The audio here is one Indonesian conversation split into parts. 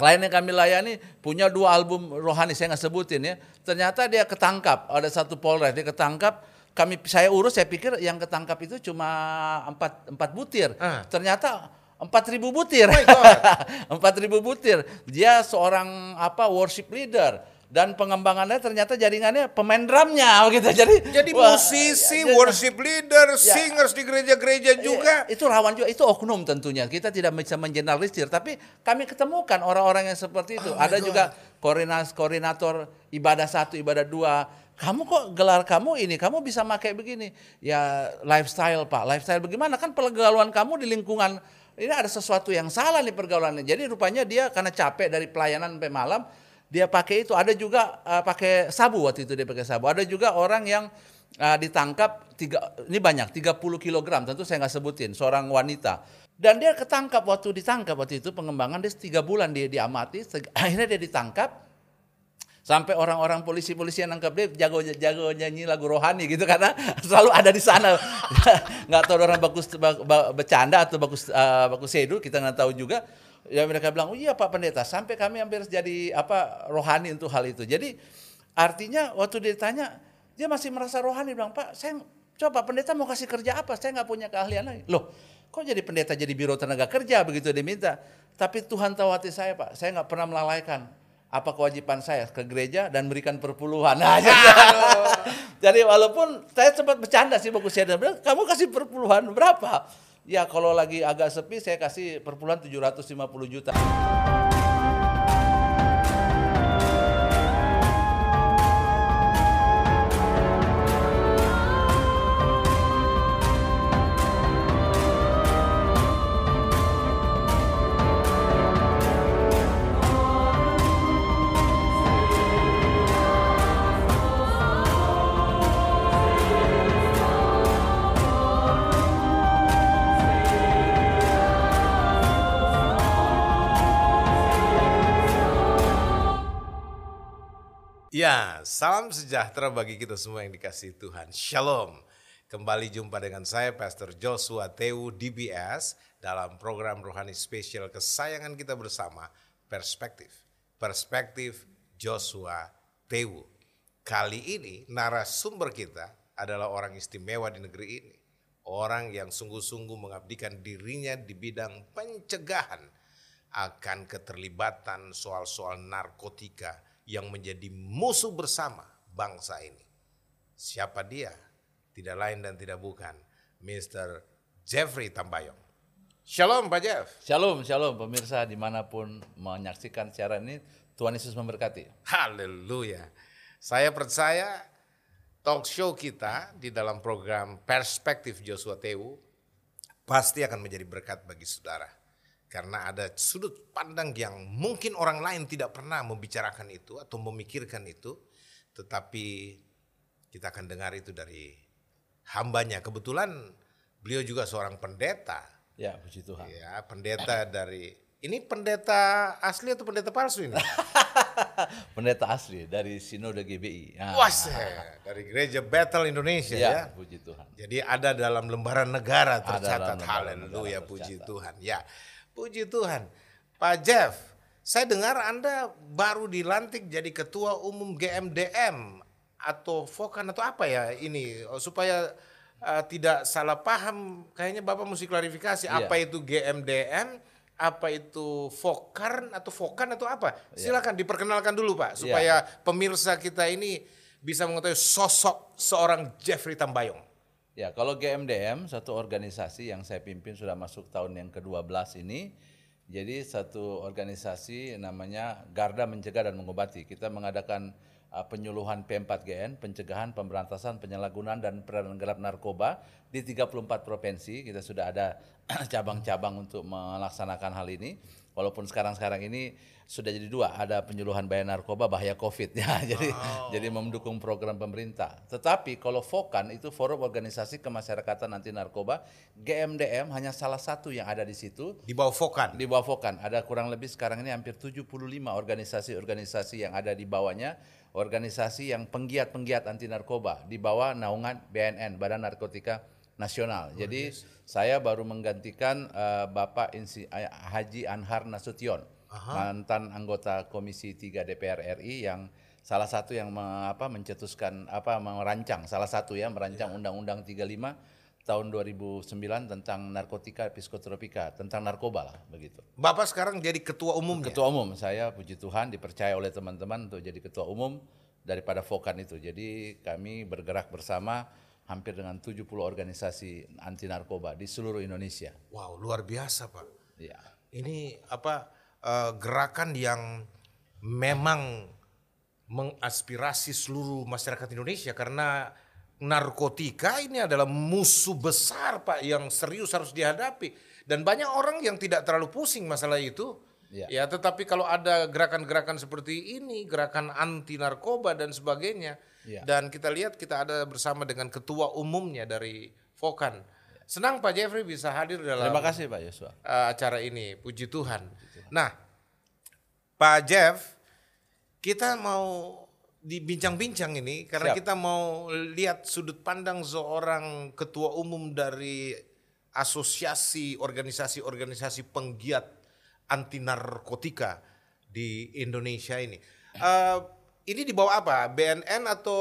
klien yang kami layani punya dua album rohani saya nggak sebutin ya. Ternyata dia ketangkap ada satu polres dia ketangkap kami saya urus saya pikir yang ketangkap itu cuma empat empat butir. Ah. ternyata empat ribu butir. God. empat ribu butir. Dia seorang apa worship leader dan pengembangannya ternyata jaringannya pemain drumnya gitu jadi Jadi wah, musisi, ya, worship leader, Ya. singers di gereja-gereja juga. Iya, itu rawan juga, itu oknum tentunya. Kita tidak bisa mengeneralisir, tapi kami ketemukan orang-orang yang seperti itu. Oh Ada juga koordinator, koordinator ibadah satu, ibadah dua. Kamu kok gelar kamu ini, kamu bisa pakai begini. Ya lifestyle pak, lifestyle bagaimana? Kan pergaulan kamu di lingkungan, ini ada sesuatu yang salah nih pergaulannya. Jadi rupanya dia karena capek dari pelayanan sampai malam, dia pakai itu. Ada juga uh, pakai sabu waktu itu dia pakai sabu. Ada juga orang yang uh, ditangkap tiga ini banyak 30 kg tentu saya nggak sebutin seorang wanita. Dan dia ketangkap waktu ditangkap waktu itu pengembangan dia tiga bulan dia diamati. Akhirnya dia ditangkap. Sampai orang-orang polisi-polisi yang nangkap dia jago jago nyanyi lagu rohani gitu karena selalu ada di sana. Nggak tahu orang bagus ba- ba- bercanda atau bagus uh, bagus sedu kita nggak tahu juga ya mereka bilang oh iya pak pendeta sampai kami hampir jadi apa rohani untuk hal itu. Jadi artinya waktu dia ditanya dia masih merasa rohani bilang pak saya coba pendeta mau kasih kerja apa? Saya nggak punya keahlian lagi. Loh kok jadi pendeta jadi biro tenaga kerja? begitu dia minta. Tapi Tuhan tahu hati saya pak. Saya nggak pernah melalaikan apa kewajiban saya ke gereja dan berikan perpuluhan. Nah, jadi, jadi walaupun saya sempat bercanda sih bagus saya bilang, kamu kasih perpuluhan berapa? Ya kalau lagi agak sepi saya kasih perpuluhan 750 juta. Salam sejahtera bagi kita semua yang dikasih Tuhan. Shalom. Kembali jumpa dengan saya Pastor Joshua Teu DBS dalam program rohani spesial kesayangan kita bersama Perspektif. Perspektif Joshua Teu. Kali ini narasumber kita adalah orang istimewa di negeri ini. Orang yang sungguh-sungguh mengabdikan dirinya di bidang pencegahan akan keterlibatan soal-soal narkotika yang menjadi musuh bersama bangsa ini. Siapa dia? Tidak lain dan tidak bukan Mr. Jeffrey Tambayong. Shalom Pak Jeff. Shalom, shalom pemirsa di mana pun menyaksikan siaran ini, Tuhan Yesus memberkati. Haleluya. Saya percaya talk show kita di dalam program Perspektif Joshua Tewu pasti akan menjadi berkat bagi saudara. Karena ada sudut pandang yang mungkin orang lain tidak pernah membicarakan itu atau memikirkan itu. Tetapi kita akan dengar itu dari hambanya. Kebetulan beliau juga seorang pendeta. Ya, puji Tuhan. Ya, pendeta dari... Ini pendeta asli atau pendeta palsu ini? Pendeta asli dari Sinode GBI. Nah, Wah, dari Gereja Battle Indonesia ya. ya, puji Tuhan. Jadi ada dalam lembaran negara tercatat. Haleluya, puji. Tuhan. Ya, puji Tuhan. Pak Jeff, saya dengar Anda baru dilantik jadi ketua umum GMDM atau Fokan atau apa ya ini supaya uh, tidak salah paham. Kayaknya Bapak mesti klarifikasi Iya. apa itu GMDM, apa itu Fokan atau Fokan atau apa? Iya. Silakan diperkenalkan dulu Pak supaya pemirsa kita ini bisa mengetahui sosok seorang Jeffrey Tambayong. Ya, kalau GMDM satu organisasi yang saya pimpin sudah masuk tahun yang ke-12 ini. Jadi satu organisasi namanya Garda Mencegah dan Mengobati. Kita mengadakan uh, penyuluhan P4GN, pencegahan, pemberantasan, penyalahgunaan dan peredaran gelap narkoba di 34 provinsi. Kita sudah ada cabang-cabang untuk melaksanakan hal ini. Walaupun sekarang-sekarang ini sudah jadi dua, ada penyuluhan bahaya narkoba, bahaya COVID ya. Jadi jadi mendukung program pemerintah. Tetapi kalau Fokan itu Forum Organisasi Kemasyarakatan Anti Narkoba, GMDM hanya salah satu yang ada di situ. Di bawah Fokan. Di bawah Fokan ada kurang lebih sekarang ini hampir 75 organisasi-organisasi yang ada di bawahnya, organisasi yang penggiat-penggiat anti narkoba di bawah naungan BNN Badan Narkotika Nasional. Jadi saya baru menggantikan eh, Bapak Insi, eh, Haji Anhar Nasution mantan anggota Komisi 3 DPR RI yang salah satu yang me- apa mencetuskan apa merancang salah satu ya merancang Undang-Undang 35 tahun 2009 tentang narkotika psikotropika tentang narkoba lah begitu. Bapak sekarang jadi ketua umumnya. Ketua umum saya puji Tuhan dipercaya oleh teman-teman untuk jadi ketua umum daripada Fokan itu. Jadi kami bergerak bersama hampir dengan 70 organisasi anti narkoba di seluruh Indonesia. Wow, luar biasa, Pak. Ya. Ini apa eh, gerakan yang memang mengaspirasi seluruh masyarakat Indonesia karena narkotika ini adalah musuh besar Pak yang serius harus dihadapi dan banyak orang yang tidak terlalu pusing masalah itu. Ya. Ya, tetapi kalau ada gerakan-gerakan seperti ini, gerakan anti narkoba dan sebagainya, Ya. dan kita lihat kita ada bersama dengan ketua umumnya dari Fokan. Senang Pak Jeffrey bisa hadir dalam Terima kasih Pak Yosua. uh, acara ini. Puji Tuhan. Nah, Pak Jeff, kita mau dibincang-bincang ini karena Siap. kita mau lihat sudut pandang seorang ketua umum dari asosiasi organisasi-organisasi penggiat anti narkotika di Indonesia ini. Uh, ini di bawah apa? BNN atau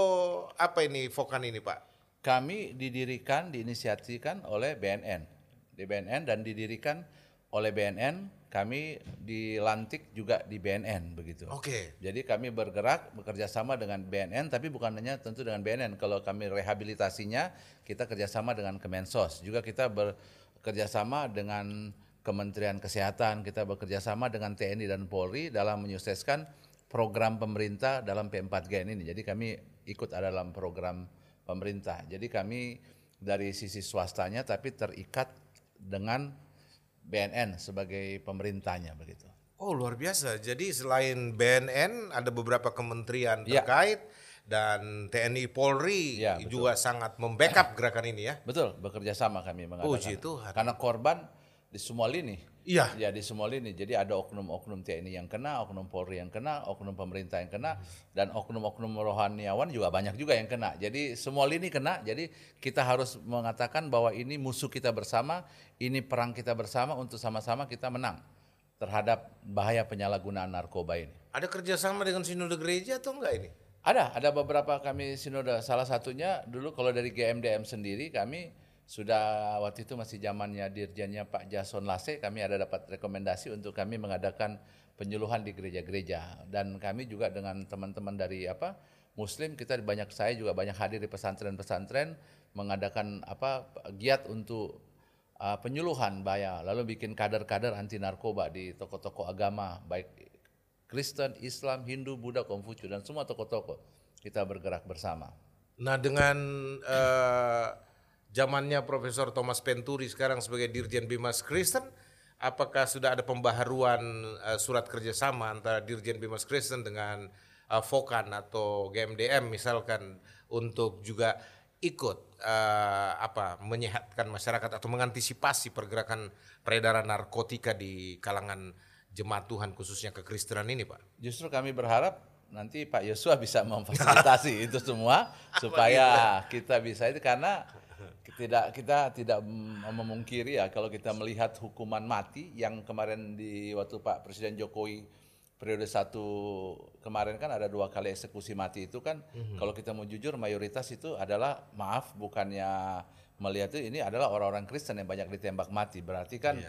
apa ini Fokan ini, Pak? Kami didirikan, diinisiasikan oleh BNN. Di BNN dan didirikan oleh BNN, kami dilantik juga di BNN begitu. Oke. Jadi kami bergerak bekerja sama dengan BNN, tapi bukan hanya tentu dengan BNN. Kalau kami rehabilitasinya, kita kerjasama dengan Kemensos. Juga kita bekerja sama dengan Kementerian Kesehatan, kita bekerja sama dengan TNI dan Polri dalam menyukseskan program pemerintah dalam P4G ini. Jadi kami ikut ada dalam program pemerintah. Jadi kami dari sisi swastanya tapi terikat dengan BNN sebagai pemerintahnya begitu. Oh luar biasa. Jadi selain BNN ada beberapa kementerian Ya. terkait dan TNI Polri Ya, betul. juga sangat membackup gerakan ini ya. Betul, bekerja sama kami mengadakan. Puji Tuhan. Karena korban di semua lini. Iya. Ya di semua lini. Jadi ada oknum-oknum TNI yang kena, oknum Polri yang kena, oknum pemerintah yang kena, dan oknum-oknum rohaniawan juga banyak juga yang kena. Jadi semua lini kena. Jadi kita harus mengatakan bahwa ini musuh kita bersama, ini perang kita bersama untuk sama-sama kita menang terhadap bahaya penyalahgunaan narkoba ini. Ada kerjasama dengan sinode gereja atau enggak ini? Ada, ada beberapa kami sinode. Salah satunya dulu kalau dari GMDM sendiri kami sudah waktu itu masih zamannya dirjennya Pak Jason Lase, kami ada dapat rekomendasi untuk kami mengadakan penyuluhan di gereja-gereja. Dan kami juga dengan teman-teman dari apa Muslim kita banyak saya juga banyak hadir di pesantren-pesantren mengadakan apa giat untuk uh, penyuluhan bahaya lalu bikin kader-kader anti narkoba di toko-toko agama baik Kristen, Islam, Hindu, Buddha, Konghucu dan semua tokoh-tokoh. Kita bergerak bersama. Nah dengan eh, zamannya Profesor Thomas Penturi sekarang sebagai Dirjen Bimas Kristen, apakah sudah ada pembaharuan eh, surat kerjasama antara Dirjen Bimas Kristen dengan eh, Fokan atau GMDM misalkan untuk juga ikut eh, apa menyehatkan masyarakat atau mengantisipasi pergerakan peredaran narkotika di kalangan jemaat Tuhan khususnya kekristenan ini, Pak? Justru kami berharap nanti Pak Yosua bisa memfasilitasi itu semua supaya kita bisa itu karena tidak kita tidak mem- memungkiri ya kalau kita melihat hukuman mati yang kemarin di waktu Pak Presiden Jokowi periode satu kemarin kan ada dua kali eksekusi mati itu kan kalau kita mau jujur mayoritas itu adalah maaf bukannya melihat itu ini adalah orang-orang Kristen yang banyak ditembak mati. Berarti kan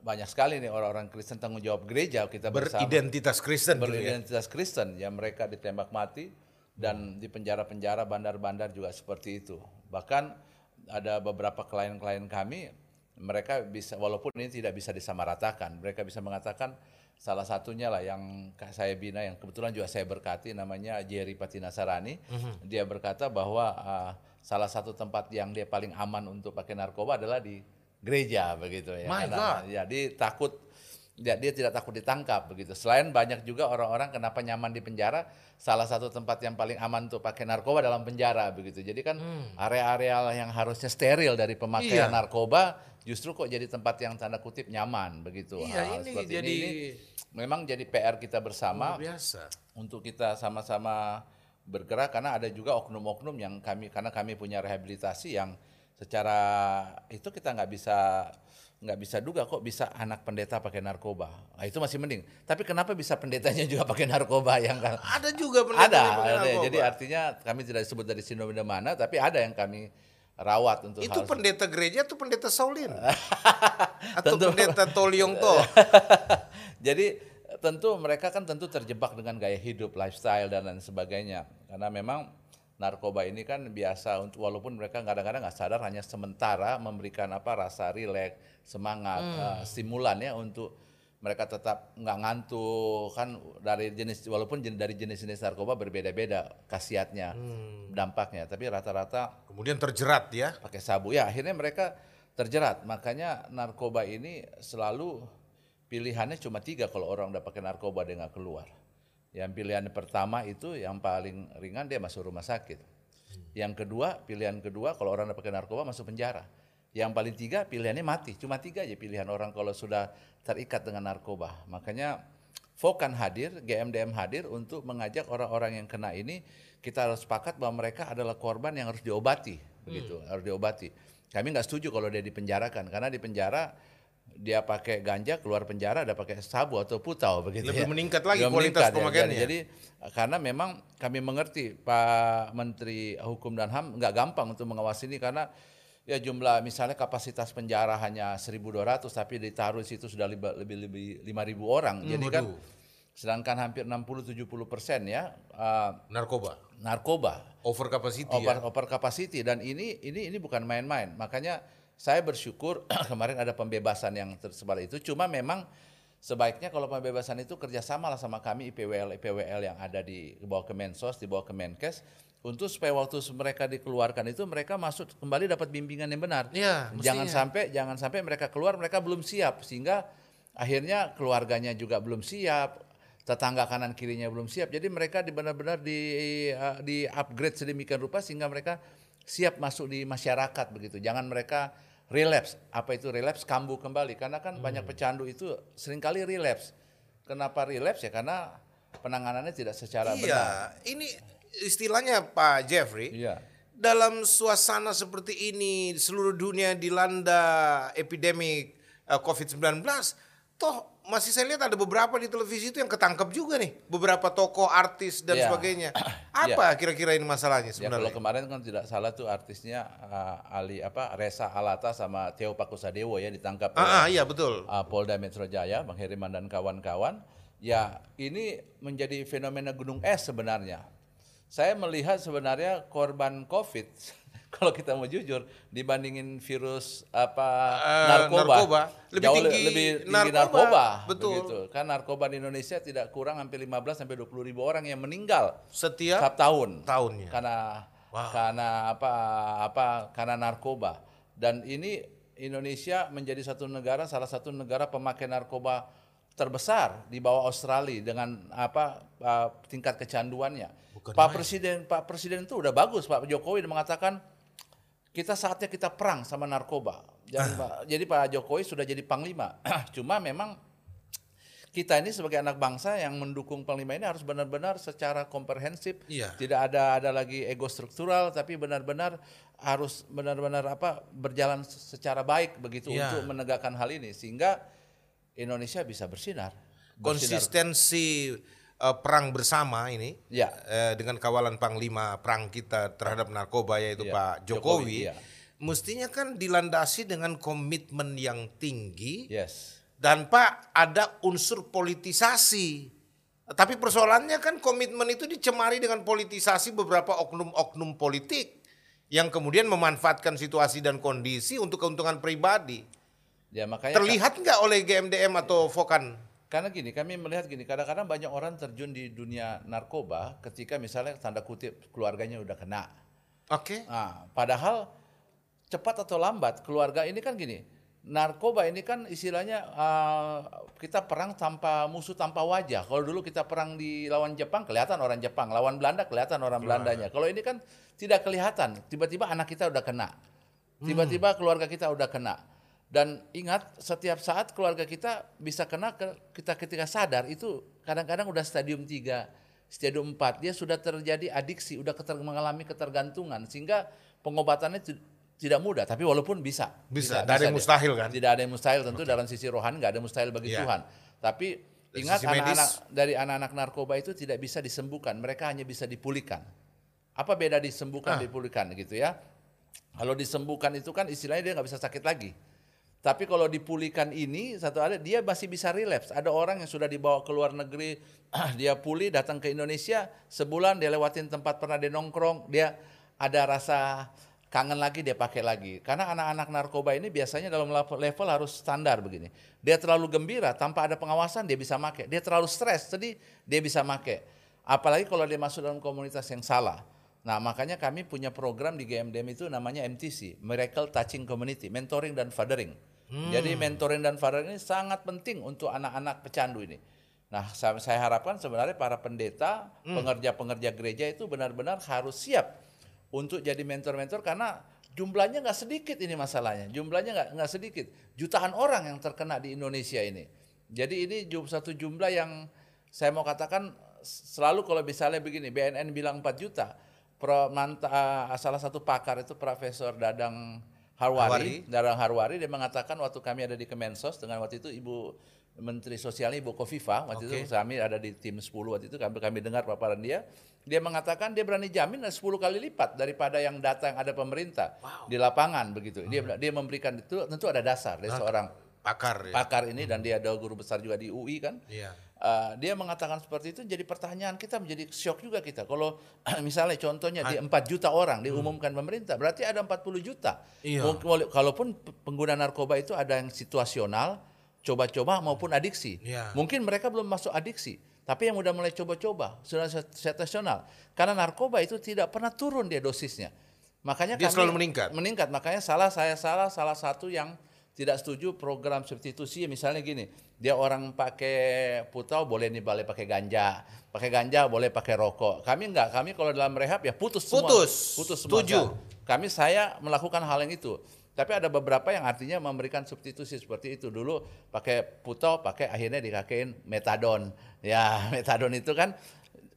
banyak sekali nih orang-orang Kristen tanggung jawab gereja kita bersama. Beridentitas Kristen gitu ya. beridentitas Kristen ya mereka ditembak mati dan di penjara-penjara bandar-bandar juga seperti itu. Bahkan ada beberapa klien-klien kami mereka bisa walaupun ini tidak bisa disamaratakan mereka bisa mengatakan salah satunya lah yang saya bina yang kebetulan juga saya berkati namanya Jerry Patinasarani. Dia berkata bahwa ah, salah satu tempat yang dia paling aman untuk pakai narkoba adalah di gereja begitu ya. My Karena- jadi takut dia, dia tidak takut ditangkap begitu. Selain banyak juga orang-orang kenapa nyaman di penjara, salah satu tempat yang paling aman untuk pakai narkoba dalam penjara begitu. Jadi kan area-area yang harusnya steril dari pemakaian Hmm. Iya. narkoba justru kok jadi tempat yang tanda kutip nyaman begitu. Iya, Hal ini seperti jadi- ini memang jadi PR kita bersama biasa. untuk kita sama-sama bergerak karena ada juga oknum-oknum yang kami karena kami punya rehabilitasi yang secara itu kita nggak bisa nggak bisa juga kok bisa anak pendeta pakai narkoba. Nah, itu masih mending. Tapi kenapa bisa pendetanya juga pakai narkoba yang kan? Ada juga pendeta Ada, yang pakai ada. narkoba. Jadi artinya kami tidak disebut dari sinode mana, tapi ada yang kami rawat untuk itu hal pendeta gereja atau pendeta Saulin? atau Tentu. pendeta Toliongto? Jadi tentu mereka kan tentu terjebak dengan gaya hidup, lifestyle dan lain sebagainya. Karena memang narkoba ini kan biasa untuk walaupun mereka kadang-kadang nggak sadar hanya sementara memberikan apa rasa rileks, semangat, eh, stimulan ya untuk mereka tetap nggak ngantuk kan dari jenis walaupun jen- dari jenis-jenis narkoba berbeda-beda khasiatnya, dampaknya. Tapi rata-rata Kemudian terjerat ya. pakai sabu. Ya akhirnya mereka terjerat. Makanya narkoba ini selalu pilihannya cuma tiga kalau orang udah pakai narkoba dia nggak keluar. Yang pilihan pertama itu yang paling ringan dia masuk rumah sakit. Yang kedua pilihan kedua kalau orang pakai narkoba masuk penjara. Yang paling tiga pilihannya mati. Cuma tiga aja pilihan orang kalau sudah terikat dengan narkoba. Makanya Fokan hadir, GMDM hadir untuk mengajak orang-orang yang kena ini kita harus sepakat bahwa mereka adalah korban yang harus diobati, begitu, harus diobati. Kami nggak setuju kalau dia dipenjarakan karena di penjara dia pakai ganja keluar penjara ada pakai sabu atau putau begitu Lebih ya. meningkat lagi Lebih kualitas meningkat, ya. pemakaiannya. Jadi, jadi karena memang kami mengerti Pak Menteri Hukum dan HAM nggak gampang untuk mengawasi ini karena ya jumlah misalnya kapasitas penjara hanya 1.200 tapi ditaruh di situ sudah liba- lebih lebih 5.000 orang. Jadi kan sedangkan hampir 60-70 persen ya uh, Narkoba. narkoba Over capacity over, ya. over capacity dan ini ini ini bukan main-main. Makanya saya bersyukur kemarin ada pembebasan yang tersebar itu. Cuma memang sebaiknya kalau pembebasan itu kerjasama lah sama kami IPWL IPWL yang ada di bawah Kemensos, di bawah Kemenkes untuk supaya waktu mereka dikeluarkan itu mereka masuk kembali dapat bimbingan yang benar. Iya, jangan sampai jangan sampai mereka keluar mereka belum siap. Sehingga akhirnya keluarganya juga belum siap tetangga kanan kirinya belum siap. Jadi mereka benar-benar di uh, di upgrade sedemikian rupa sehingga mereka siap masuk di masyarakat begitu. Jangan mereka relapse. Apa itu relapse? Kambuh kembali. Karena kan banyak pecandu itu sering kali relapse. Kenapa relapse? Ya karena penanganannya tidak secara benar. Iya, ini istilahnya Pak Jeffrey. iya. Dalam suasana seperti ini, seluruh dunia dilanda epidemi eh, COVID-19, toh masih saya lihat ada beberapa di televisi itu yang ketangkep juga nih, beberapa tokoh, artis dan Iya. sebagainya. Apa kira-kira ini masalahnya Ya kalau sebenarnya? kemarin kan tidak salah tuh artisnya uh, Ali apa Reza Alata sama Teo Pakusadewo ya ditangkap Ah, ah, iya betul. uh, Polda Metro Jaya, Bang Heriman dan kawan-kawan. Ya, ini menjadi fenomena gunung es sebenarnya. Saya melihat sebenarnya korban COVID kalau kita mau jujur dibandingin virus apa Eh, narkoba, narkoba, lebih jauh tinggi le- lebih tinggi narkoba, narkoba, betul. begitu. Kan narkoba di Indonesia tidak kurang hampir 15 sampai 20 ribu orang yang meninggal Setiap setiap tahun tahunnya. karena karena apa apa karena narkoba dan ini Indonesia menjadi satu negara salah satu negara pemakai narkoba terbesar di bawah Australia dengan apa uh, tingkat kecanduannya. Pak Presiden Pak Presiden itu udah bagus Pak Jokowi mengatakan kita saatnya kita perang sama narkoba. Dan Pak- jadi Pak Jokowi sudah jadi panglima. Cuma memang kita ini sebagai anak bangsa yang mendukung panglima ini harus benar-benar secara komprehensif. Iya. Tidak ada ada lagi ego struktural, tapi benar-benar harus benar-benar apa berjalan secara baik begitu Iya. untuk menegakkan hal ini sehingga Indonesia bisa bersinar. Bersinar. konsistensi eh, perang bersama ini Ya. eh, dengan kawalan panglima perang kita terhadap narkoba yaitu Iya, Pak Jokowi, Jokowi, iya. mestinya kan dilandasi dengan komitmen yang tinggi Yes. dan Pak ada unsur politisasi. Tapi persoalannya kan komitmen itu dicemari dengan politisasi beberapa oknum-oknum politik yang kemudian memanfaatkan situasi dan kondisi untuk keuntungan pribadi. Ya makanya Terlihat nggak oleh GMDM atau Fokan? Karena gini, kami melihat gini, kadang-kadang banyak orang terjun di dunia narkoba ketika misalnya tanda kutip keluarganya udah kena. Oke. Nah, padahal cepat atau lambat keluarga ini kan gini, narkoba ini kan istilahnya uh, kita perang tanpa musuh tanpa wajah. Kalau dulu kita perang di lawan Jepang kelihatan orang Jepang, lawan Belanda kelihatan orang Belandanya. Kalau ini kan tidak kelihatan, tiba-tiba anak kita udah kena, tiba-tiba keluarga kita udah kena. Dan ingat setiap saat keluarga kita bisa kena ke, kita ketika sadar itu kadang-kadang udah stadium 3, stadium 4 dia sudah terjadi adiksi, udah keter, mengalami ketergantungan sehingga pengobatannya tidak mudah, tapi walaupun bisa. Bisa, tidak ada yang mustahil kan? Tidak ada yang mustahil tentu okay. dalam sisi rohani nggak ada mustahil bagi yeah. Tuhan. Tapi dari ingat anak-anak dari anak-anak narkoba itu tidak bisa disembuhkan, mereka hanya bisa dipulihkan. Apa beda disembuhkan ah. dipulihkan gitu ya? Kalau disembuhkan itu kan istilahnya dia nggak bisa sakit lagi. Tapi kalau dipulihkan ini satu ada dia masih bisa relapse. Ada orang yang sudah dibawa ke luar negeri, dia pulih datang ke Indonesia sebulan dia lewatin tempat pernah dia nongkrong, dia ada rasa kangen lagi dia pakai lagi. Karena anak-anak narkoba ini biasanya dalam level harus standar begini. Dia terlalu gembira tanpa ada pengawasan dia bisa pakai. Dia terlalu stres sedih dia bisa pakai. Apalagi kalau dia masuk dalam komunitas yang salah. Nah, makanya kami punya program di GMDM itu namanya MTC, Miracle Touching Community, mentoring dan fathering. Hmm. Jadi mentoring dan fathering ini sangat penting untuk anak-anak pecandu ini. Nah, saya, saya harapkan sebenarnya para pendeta, hmm. pengerja-pengerja gereja itu benar-benar harus siap untuk jadi mentor-mentor karena jumlahnya nggak sedikit ini masalahnya. Jumlahnya nggak nggak sedikit. Jutaan orang yang terkena di Indonesia ini. Jadi ini satu jumlah yang saya mau katakan selalu kalau misalnya begini, BNN bilang 4 juta, Pro, manta, salah satu pakar itu Profesor Dadang Harwari, Harwari. Darang Harwari dia mengatakan waktu kami ada di Kemensos dengan waktu itu Ibu Menteri Sosialnya Ibu Kofifa waktu okay. itu kami ada di tim 10 waktu itu kami kami dengar paparan dia dia mengatakan dia berani jamin 10 kali lipat daripada yang data yang ada pemerintah wow. di lapangan begitu dia hmm. dia memberikan itu tentu ada dasar dari seorang pakar ya. pakar ini hmm. dan dia ada guru besar juga di UI kan yeah. Uh, dia mengatakan seperti itu jadi pertanyaan kita menjadi shock juga kita. Kalau misalnya contohnya di 4 juta orang hmm. diumumkan hmm. pemerintah, berarti ada 40 juta. Iya. Kalaupun pengguna narkoba itu ada yang situasional, coba-coba maupun adiksi. Iya. Mungkin mereka belum masuk adiksi, tapi yang udah mulai coba-coba sudah situasional. Karena narkoba itu tidak pernah turun dia dosisnya. Makanya dia kami, selalu meningkat. Meningkat. Makanya salah saya salah salah satu yang tidak setuju program substitusi misalnya gini dia orang pakai putau boleh nih boleh pakai ganja pakai ganja boleh pakai rokok. Kami enggak kami kalau dalam rehab ya putus semua. Putus. Putus semua. Setuju. Kami saya melakukan hal yang itu. Tapi ada beberapa yang artinya memberikan substitusi seperti itu. Dulu pakai putau pakai akhirnya dikakein metadon. Ya metadon itu kan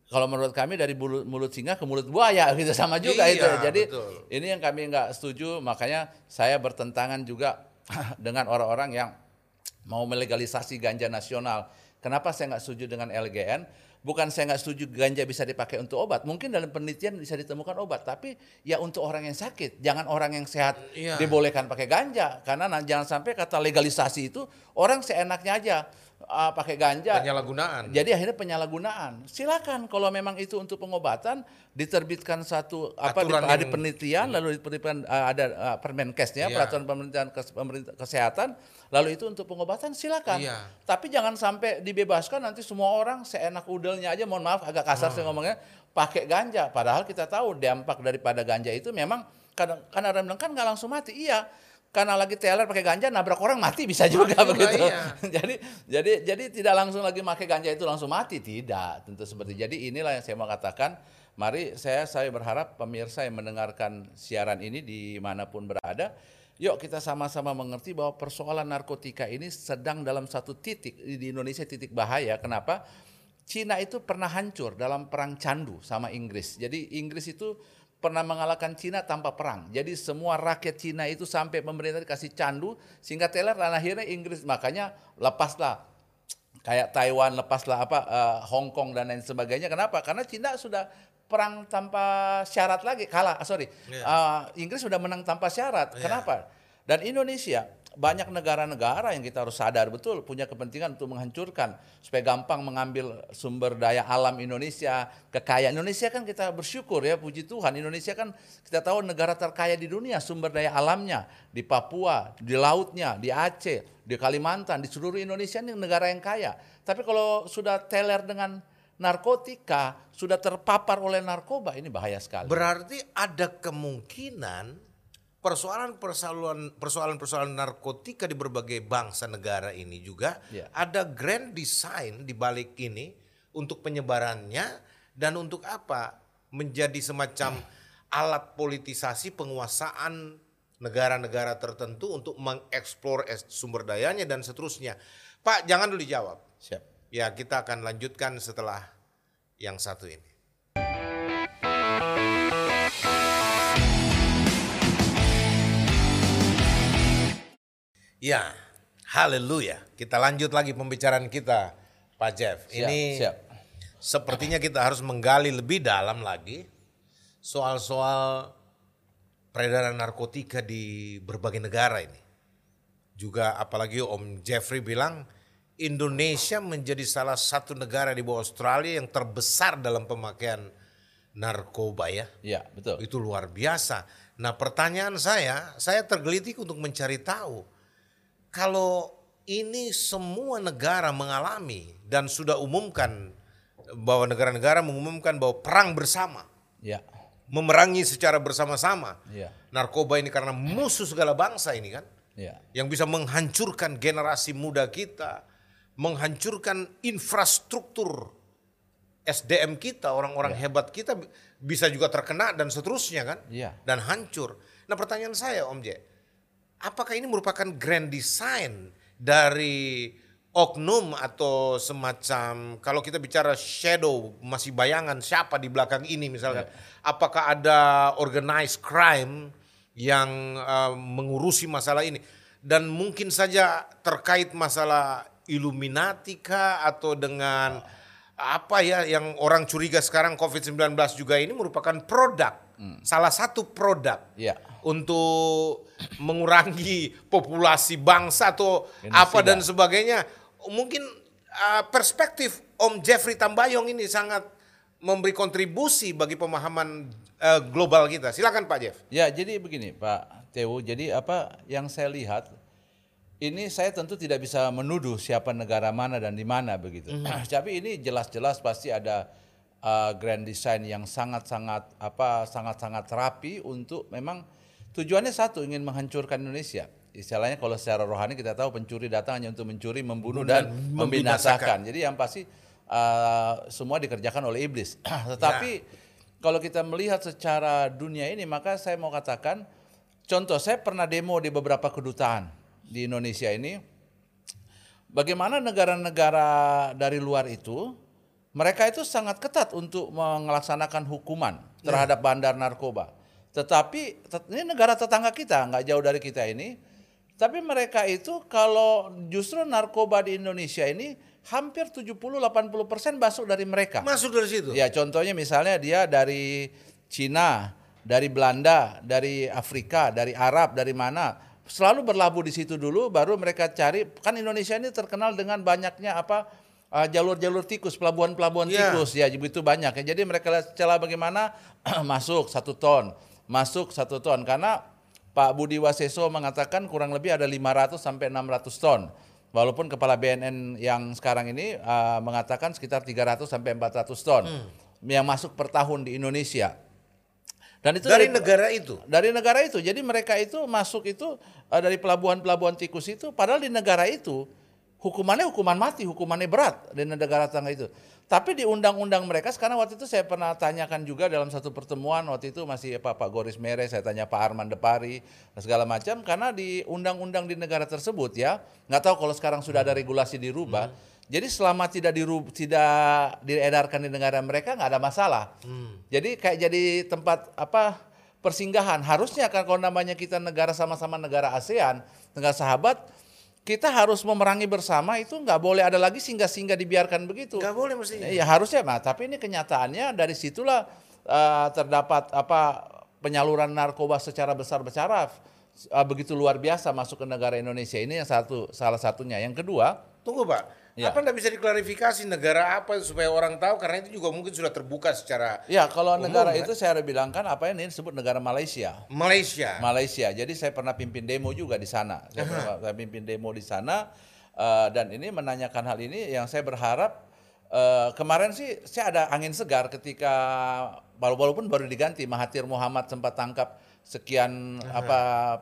kalau menurut kami dari mulut, mulut singa ke mulut buaya gitu sama juga iya, itu. Jadi betul. ini yang kami nggak setuju, makanya saya bertentangan juga dengan orang-orang yang mau melegalisasi ganja nasional. Kenapa saya nggak setuju dengan LGN? Bukan saya nggak setuju ganja bisa dipakai untuk obat. Mungkin dalam penelitian bisa ditemukan obat, tapi ya untuk orang yang sakit. Jangan orang yang sehat iya. dibolehkan pakai ganja. Karena jangan sampai kata legalisasi itu orang seenaknya aja uh, pakai ganja. Penyalahgunaan. Jadi akhirnya penyalahgunaan. Silakan kalau memang itu untuk pengobatan diterbitkan satu apa di, ada penelitian hmm. lalu diterbitkan uh, ada uh, Permenkesnya yeah. peraturan pemerintahan kes, pemerintah kesehatan lalu itu untuk pengobatan silakan. Yeah. Tapi jangan sampai dibebaskan nanti semua orang seenak udelnya aja mohon maaf agak kasar oh. saya ngomongnya pakai ganja padahal kita tahu dampak daripada ganja itu memang karena karena orang bilang kan nggak langsung mati. Iya karena lagi teler pakai ganja nabrak orang mati bisa juga mati begitu. Iya. jadi jadi jadi tidak langsung lagi pakai ganja itu langsung mati tidak tentu seperti. Jadi inilah yang saya mau katakan. Mari saya saya berharap pemirsa yang mendengarkan siaran ini di mana pun berada, yuk kita sama-sama mengerti bahwa persoalan narkotika ini sedang dalam satu titik di Indonesia titik bahaya. Kenapa? Cina itu pernah hancur dalam perang candu sama Inggris. Jadi Inggris itu pernah mengalahkan Cina tanpa perang. Jadi semua rakyat Cina itu sampai pemerintah dikasih candu sehingga teler dan akhirnya Inggris makanya lepaslah kayak Taiwan lepaslah apa uh, Hong Kong dan lain sebagainya. Kenapa? Karena Cina sudah perang tanpa syarat lagi kalah. Sorry, yeah. uh, Inggris sudah menang tanpa syarat. Yeah. Kenapa? Dan Indonesia banyak negara-negara yang kita harus sadar betul punya kepentingan untuk menghancurkan supaya gampang mengambil sumber daya alam Indonesia, kekayaan Indonesia kan kita bersyukur ya puji Tuhan Indonesia kan kita tahu negara terkaya di dunia sumber daya alamnya di Papua, di lautnya, di Aceh, di Kalimantan, di seluruh Indonesia ini negara yang kaya. Tapi kalau sudah teler dengan narkotika, sudah terpapar oleh narkoba ini bahaya sekali. Berarti ada kemungkinan persoalan-persoalan persoalan-persoalan narkotika di berbagai bangsa negara ini juga yeah. ada grand design di balik ini untuk penyebarannya dan untuk apa menjadi semacam alat politisasi penguasaan negara-negara tertentu untuk mengeksplor sumber dayanya dan seterusnya. Pak, jangan dulu dijawab. Siap. Ya, kita akan lanjutkan setelah yang satu ini. Ya, haleluya. Kita lanjut lagi pembicaraan kita, Pak Jeff. Siap, Ini siap. sepertinya kita harus menggali lebih dalam lagi soal-soal peredaran narkotika di berbagai negara ini. Juga apalagi Om Jeffrey bilang Indonesia menjadi salah satu negara di bawah Australia yang terbesar dalam pemakaian narkoba ya. Iya, betul. Itu luar biasa. Nah pertanyaan saya, saya tergelitik untuk mencari tahu. Kalau ini semua negara mengalami dan sudah umumkan bahwa negara-negara mengumumkan bahwa perang bersama. Iya. Memerangi secara bersama-sama. Iya. Narkoba ini karena musuh segala bangsa ini kan. Iya. Yang bisa menghancurkan generasi muda kita. Menghancurkan infrastruktur SDM kita, orang-orang hebat kita bisa juga terkena dan seterusnya kan, Iya. dan hancur. Nah pertanyaan saya Om J, apakah ini merupakan grand design dari oknum atau semacam kalau kita bicara shadow masih bayangan siapa di belakang ini misalkan, apakah ada organized crime yang uh, mengurusi masalah ini? Dan mungkin saja terkait masalah Illuminati kah atau dengan apa ya yang orang curiga sekarang COVID-19 juga ini merupakan produk, salah satu produk Iya. Untuk mengurangi populasi bangsa atau Genosida. apa dan sebagainya. Mungkin uh, perspektif Om Jeffrey Tambayong ini sangat memberi kontribusi bagi pemahaman uh, global kita. Silakan Pak Jeff. Ya, jadi begini Pak Tewu. Jadi apa yang saya lihat ini saya tentu tidak bisa menuduh siapa negara mana dan di mana begitu. Tapi ini jelas-jelas pasti ada uh, grand design yang sangat-sangat apa sangat-sangat rapi untuk memang tujuannya satu ingin menghancurkan Indonesia. Istilahnya kalau secara rohani kita tahu pencuri datang hanya untuk mencuri, membunuh dan, Dan membinasakan. Jadi yang pasti uh, semua dikerjakan oleh iblis. Tetapi kalau kita melihat secara dunia ini maka saya mau katakan contoh saya pernah demo di beberapa kedutaan di Indonesia ini bagaimana negara-negara dari luar itu mereka itu sangat ketat untuk melaksanakan hukuman terhadap bandar narkoba. Tetapi tet- ini negara tetangga kita, nggak jauh dari kita ini. Tapi mereka itu kalau justru narkoba di Indonesia ini hampir 70-80 persen masuk dari mereka. Masuk dari situ. Ya contohnya misalnya dia dari Cina, dari Belanda, dari Afrika, dari Arab, dari mana selalu berlabuh di situ dulu, baru mereka cari. Kan Indonesia ini terkenal dengan banyaknya apa uh, jalur-jalur tikus, pelabuhan-pelabuhan Ya. tikus, ya begitu banyak. Ya. Jadi mereka lihat celah bagaimana masuk satu ton, masuk satu ton karena Pak Budi Waseso mengatakan kurang lebih ada 500 sampai 600 ton. Walaupun kepala BNN yang sekarang ini uh, mengatakan sekitar 300 sampai 400 ton yang masuk per tahun di Indonesia. Dan itu Dari negara itu. dari negara itu. Jadi mereka itu masuk itu uh, dari pelabuhan-pelabuhan tikus itu padahal di negara itu hukumannya hukuman mati, hukumannya berat di negara tetangga itu. Tapi di undang-undang mereka sekarang waktu itu saya pernah tanyakan juga dalam satu pertemuan waktu itu masih Pak Pak Goris Mere, saya tanya Pak Arman Depari segala macam karena di undang-undang di negara tersebut ya, nggak tahu kalau sekarang sudah ada regulasi dirubah. Jadi selama tidak dirub, tidak diedarkan di negara mereka nggak ada masalah. Jadi kayak jadi tempat apa persinggahan. Harusnya kan kalau namanya kita negara sama-sama negara ASEAN, negara sahabat, kita harus memerangi bersama itu nggak boleh ada lagi singgah-singgah dibiarkan begitu. Gak boleh mestinya. Ya harusnya, nah, tapi ini kenyataannya dari situlah eh, terdapat apa penyaluran narkoba secara besar-besaran eh, begitu luar biasa masuk ke negara Indonesia ini yang satu salah satunya. Yang kedua, Tunggu Pak, Ya. apa anda bisa diklarifikasi negara apa supaya orang tahu karena itu juga mungkin sudah terbuka secara ya kalau Umum, negara kan? itu saya bilang kan apa ini disebut negara Malaysia. Malaysia. Malaysia. Jadi saya pernah pimpin demo juga di sana. Saya pernah saya pimpin demo di sana eh, dan ini menanyakan hal ini yang saya berharap eh, kemarin sih saya ada angin segar ketika walau- walaupun baru diganti Mahathir Muhammad sempat tangkap sekian apa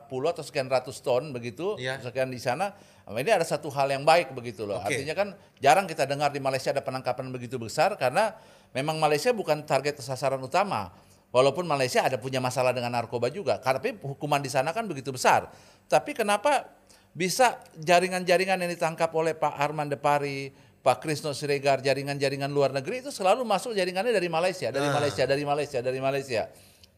puluh atau sekian ratus ton begitu Iya. sekian di sana. Ini ada satu hal yang baik begitu loh. Oke. Artinya kan jarang kita dengar di Malaysia ada penangkapan begitu besar karena memang Malaysia bukan target sasaran utama. Walaupun Malaysia ada punya masalah dengan narkoba juga, tapi hukuman di sana kan begitu besar. Tapi kenapa bisa jaringan-jaringan yang ditangkap oleh Pak Arman Depari, Pak Krisno Siregar, jaringan-jaringan luar negeri itu selalu masuk jaringannya dari Malaysia, dari Malaysia, dari Malaysia, dari Malaysia.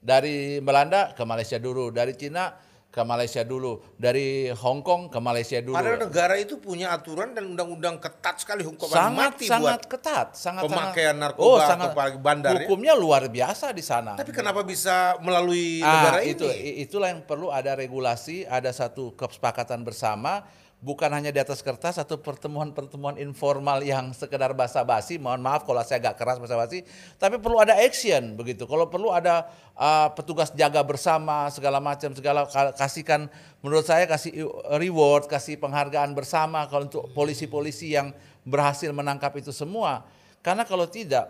Dari Belanda ke Malaysia dulu, dari Cina ke Malaysia dulu, dari Hong Kong ke Malaysia dulu. Padahal negara itu punya aturan dan undang-undang ketat sekali hukuman sangat mati sangat buat ketat, sangat pemakaian sangat, narkoba oh, atau sangat, apalagi bandar ya. Hukumnya luar biasa di sana. Tapi kenapa bisa melalui Ah, negara itu ini? itulah yang perlu ada regulasi, ada satu kesepakatan bersama, bukan hanya di atas kertas atau pertemuan-pertemuan informal yang sekedar basa-basi. Mohon maaf kalau saya agak keras basa-basi, tapi perlu ada action begitu. Kalau perlu ada ah, petugas jaga bersama segala macam segala ka- kasihkan menurut saya kasih reward, kasih penghargaan bersama kalau untuk polisi-polisi yang berhasil menangkap itu semua. Karena kalau tidak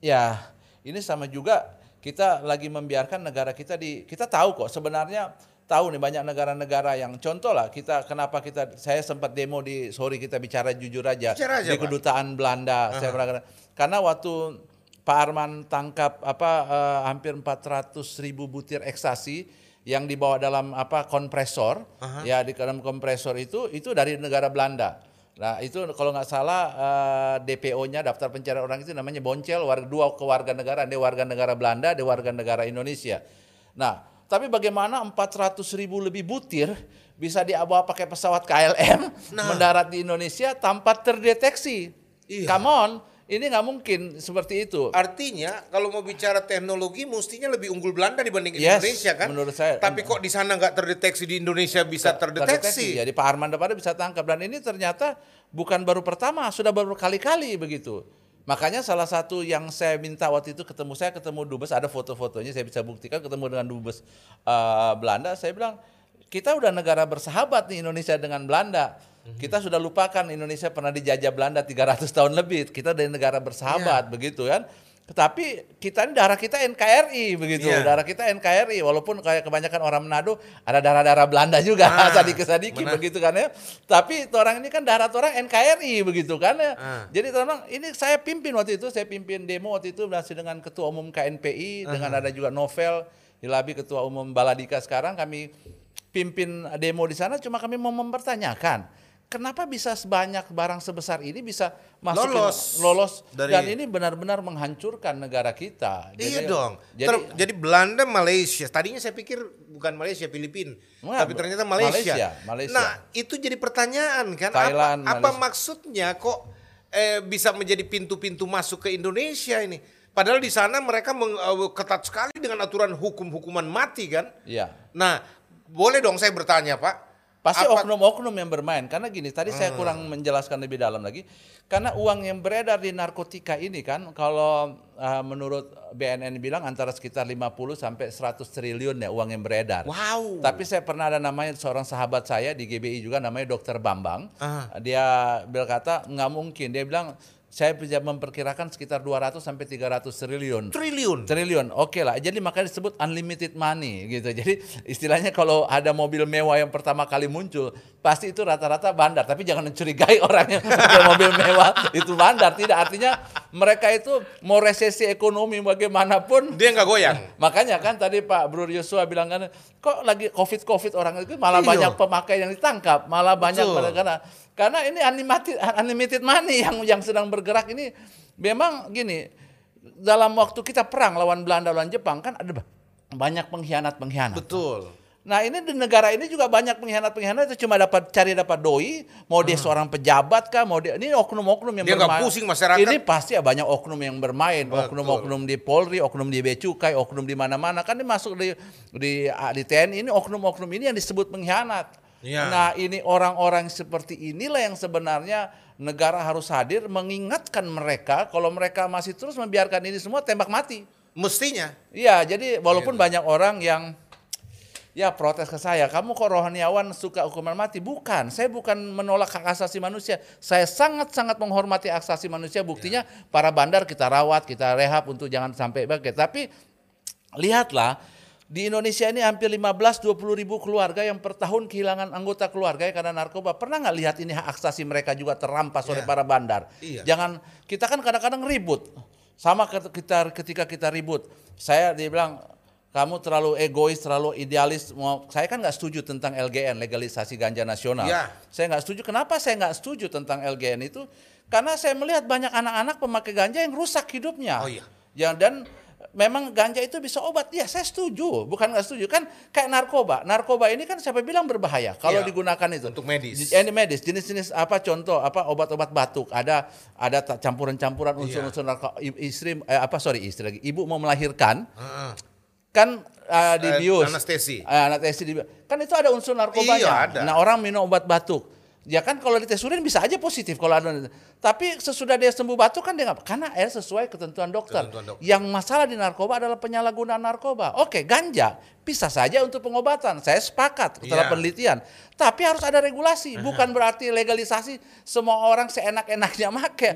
ya ini sama juga kita lagi membiarkan negara kita di kita tahu kok sebenarnya tahu nih banyak negara-negara yang contoh lah kita kenapa kita saya sempat demo di sorry kita bicara jujur aja, Bicara aja, di Pak. kedutaan Belanda saya pernah karena waktu Pak Arman tangkap apa eh, hampir 400 ribu butir ekstasi yang dibawa dalam apa kompresor ya di dalam kompresor itu itu dari negara Belanda Nah itu kalau nggak salah eh, DPO-nya daftar pencarian orang itu namanya Boncel, warga dua kewarga negara, dia warga negara Belanda, dia warga negara Indonesia. Nah tapi bagaimana 400 ribu lebih butir bisa dibawa pakai pesawat KLM mendarat di Indonesia tanpa terdeteksi? Iya. Come on, ini nggak mungkin seperti itu. Artinya kalau mau bicara teknologi mestinya lebih unggul Belanda dibanding Yes, Indonesia kan? menurut saya. Tapi kok di sana nggak terdeteksi di Indonesia bisa terdeteksi? Jadi Pak Arman Depada bisa tangkap dan ini ternyata bukan baru pertama, sudah baru kali-kali begitu. Makanya salah satu yang saya minta waktu itu ketemu saya ketemu dubes ada foto-fotonya saya bisa buktikan ketemu dengan dubes eh, Belanda saya bilang kita udah negara bersahabat nih Indonesia dengan Belanda. Kita sudah lupakan Indonesia pernah dijajah Belanda 300 tahun lebih. Kita dari negara bersahabat begitu kan. Tetapi kita ini darah kita NKRI begitu. Iya. Darah kita NKRI walaupun kayak kebanyakan orang Manado ada darah-darah Belanda juga Ah, sadiki-sadiki benar. begitu kan ya. Tapi orang ini kan darah orang NKRI begitu kan ya. Ah. Jadi teman ini saya pimpin waktu itu, saya pimpin demo waktu itu masih dengan ketua umum KNPI dengan ada juga Novel Hilabi ketua umum Baladika sekarang kami pimpin demo di sana cuma kami mau mempertanyakan kenapa bisa sebanyak barang sebesar ini bisa masuk ke- Lolos lolos dari- dan ini benar-benar menghancurkan negara kita. Iya Jadi- dong. Jadi, Ter- jadi Belanda, Malaysia. Tadinya saya pikir bukan Malaysia, Filipina. Tapi ternyata Malaysia. Malaysia, Malaysia. Nah, itu jadi pertanyaan kan. Thailand, apa, apa Malaysia. maksudnya kok eh, bisa menjadi pintu-pintu masuk ke Indonesia ini? Padahal di sana mereka meng- eh, ketat sekali dengan aturan hukum-hukuman mati kan. Iya. Nah, boleh dong saya bertanya, Pak. Pasti oknum-oknum yang bermain. Karena gini, tadi saya kurang menjelaskan lebih dalam lagi. Karena uang yang beredar di narkotika ini kan, kalau uh, menurut BNN bilang antara sekitar 50 sampai 100 triliun ya uang yang beredar. Wow. Tapi saya pernah ada namanya seorang sahabat saya di GBI juga namanya Dokter Bambang. Ah. Dia berkata nggak mungkin. Dia bilang saya bisa memperkirakan sekitar 200 sampai 300 triliun. Triliun. Triliun, oke lah. Jadi makanya disebut unlimited money gitu. Jadi istilahnya kalau ada mobil mewah yang pertama kali muncul, pasti itu rata-rata bandar. Tapi jangan mencurigai orang yang pakai mobil mewah itu bandar. Tidak, artinya mereka itu mau resesi ekonomi bagaimanapun. Dia nggak goyang. Makanya kan tadi Pak Bro Yosua bilang kan, kok lagi covid-covid orang itu malah Iya. banyak pemakai yang ditangkap, malah banyak Betul. karena karena ini unlimited unlimited money yang yang sedang bergerak ini memang gini dalam waktu kita perang lawan Belanda lawan Jepang kan ada ba- banyak pengkhianat-pengkhianat. Betul. Nah ini di negara ini juga banyak pengkhianat-pengkhianat itu cuma dapat cari dapat doi, mau dia seorang pejabat kah, mau dia ini oknum-oknum yang Hmm. Dia bermain. pusing masyarakat. Ini pasti ya banyak oknum yang bermain, oknum-oknum di Polri, oknum di Becukai, oknum di mana-mana kan ini masuk di di di TNI ini oknum-oknum ini yang disebut pengkhianat. Iya. Nah ini orang-orang seperti inilah yang sebenarnya negara harus hadir mengingatkan mereka kalau mereka masih terus membiarkan ini semua tembak mati. Mestinya. Iya, jadi walaupun Gitu. banyak orang yang ya protes ke saya, kamu kok rohaniawan suka hukuman mati? Bukan, saya bukan menolak hak asasi manusia. Saya sangat-sangat menghormati hak asasi manusia. Buktinya para bandar kita rawat, kita rehab untuk jangan sampai bagai. Tapi lihatlah di Indonesia ini hampir 15-20 ribu keluarga yang per tahun kehilangan anggota keluarga karena narkoba. Pernah nggak lihat ini hak asasi mereka juga terampas oleh Iya. para bandar? Iya. Jangan kita kan kadang-kadang ribut. Sama kita ketika kita ribut, saya dia bilang kamu terlalu egois, terlalu idealis. Mau saya kan nggak setuju tentang LGN legalisasi ganja nasional. Iya. Saya nggak setuju. Kenapa saya nggak setuju tentang LGN itu? Karena saya melihat banyak anak-anak pemakai ganja yang rusak hidupnya. Oh iya. Ya dan memang ganja itu bisa obat. Ya saya setuju, bukan nggak setuju. Kan kayak narkoba. Narkoba ini kan siapa bilang berbahaya kalau Iya, digunakan itu. untuk medis. Ini medis. Jenis-jenis apa contoh apa obat-obat batuk. Ada ada campuran-campuran Iya. unsur-unsur narkoba. Istri eh, apa sorry istri lagi. Ibu mau melahirkan Heeh. kan uh, Eh, dibius. anestesi. Eh, anestesi dibius. Kan itu ada unsur narkobanya. Iya, ada. Nah, orang minum obat batuk. Ya kan kalau dites urin bisa aja positif kalau ada. Tapi sesudah dia sembuh batuk kan dia nggak karena air sesuai ketentuan dokter. Ketentuan dokter. Yang masalah di narkoba adalah penyalahgunaan narkoba. Oke, ganja bisa saja untuk pengobatan. Saya sepakat setelah Iya. penelitian. Tapi harus ada regulasi. Bukan berarti legalisasi semua orang seenak-enaknya make.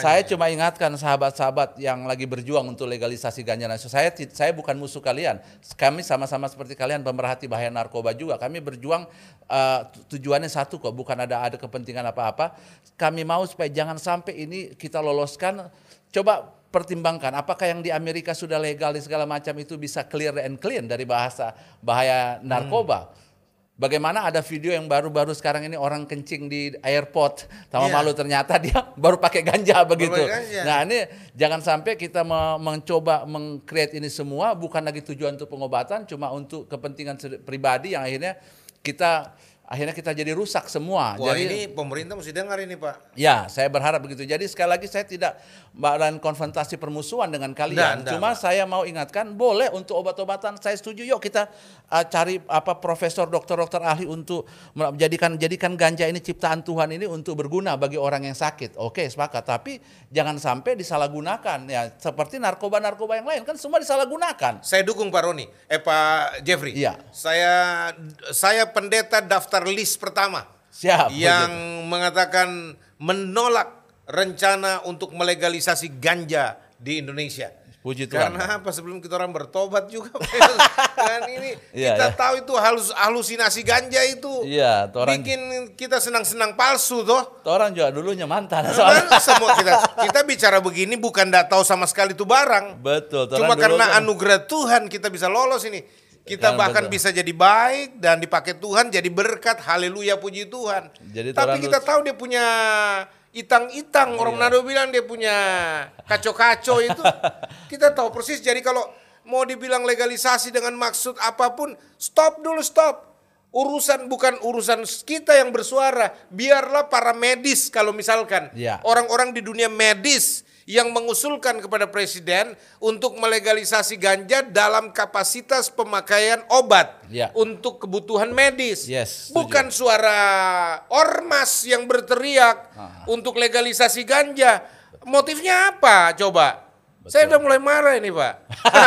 Saya cuma ingatkan sahabat-sahabat yang lagi berjuang untuk legalisasi ganja nasional. Saya saya bukan musuh kalian. Kami sama-sama seperti kalian pemerhati bahaya narkoba juga. Kami berjuang uh, tu- tujuannya satu kok, bukan ada ada kepentingan apa-apa. Kami mau supaya jangan sampai ini kita loloskan. Coba pertimbangkan apakah yang di Amerika sudah legal di segala macam itu bisa clear and clean dari bahasa bahaya narkoba. Bagaimana ada video yang baru-baru sekarang ini orang kencing di airport sama Iya. malu ternyata dia baru pakai ganja begitu. ganja. Nah ini jangan sampai kita me- mencoba mengcreate ini semua bukan lagi tujuan untuk pengobatan, cuma untuk kepentingan pribadi yang akhirnya kita akhirnya kita jadi rusak semua. Wah jadi ini pemerintah mesti dengar ini Pak. Ya, saya berharap begitu. Jadi sekali lagi saya tidak dan konfrontasi permusuhan dengan kalian. Nggak, nggak, Cuma saya mau ingatkan, boleh untuk obat-obatan saya setuju. Yuk kita uh, cari apa profesor, dokter-dokter ahli untuk menjadikan jadikan ganja ini ciptaan Tuhan ini untuk berguna bagi orang yang sakit. Oke, sepakat. Tapi jangan sampai disalahgunakan ya. Seperti narkoba-narkoba yang lain kan semua disalahgunakan. Saya dukung Pak Roni, eh Pak Jeffrey. Iya. Saya saya pendeta daftar list pertama Siap. yang begitu. mengatakan menolak rencana untuk melegalisasi ganja di Indonesia. Puji Tuhan. Karena apa sebelum kita orang bertobat juga kan ini Iya, kita iya. tahu itu halus halusinasi ganja itu Iya, orang bikin kita senang-senang palsu toh. orang juga dulunya mantan soalnya. Kan semua kita kita bicara begini bukan tidak tahu sama sekali itu barang. Betul. Cuma karena kan- anugerah Tuhan kita bisa lolos ini. Kita Ya, bahkan betul. bisa jadi baik dan dipakai Tuhan jadi berkat. Haleluya puji Tuhan. Jadi Tapi kita tahu dia punya itang-itang. Orang Iya. Manado bilang dia punya kaco-kaco itu. Kita tahu persis. Jadi kalau mau dibilang legalisasi dengan maksud apa pun, stop dulu stop. Urusan bukan urusan kita yang bersuara, biarlah para medis kalau misalkan Ya. orang-orang di dunia medis yang mengusulkan kepada presiden untuk melegalisasi ganja dalam kapasitas pemakaian obat Ya. untuk kebutuhan medis. Yes, setuju. Bukan suara ormas yang berteriak Ah. untuk legalisasi ganja. Motifnya apa? Coba. Saya udah mulai marah ini, Pak.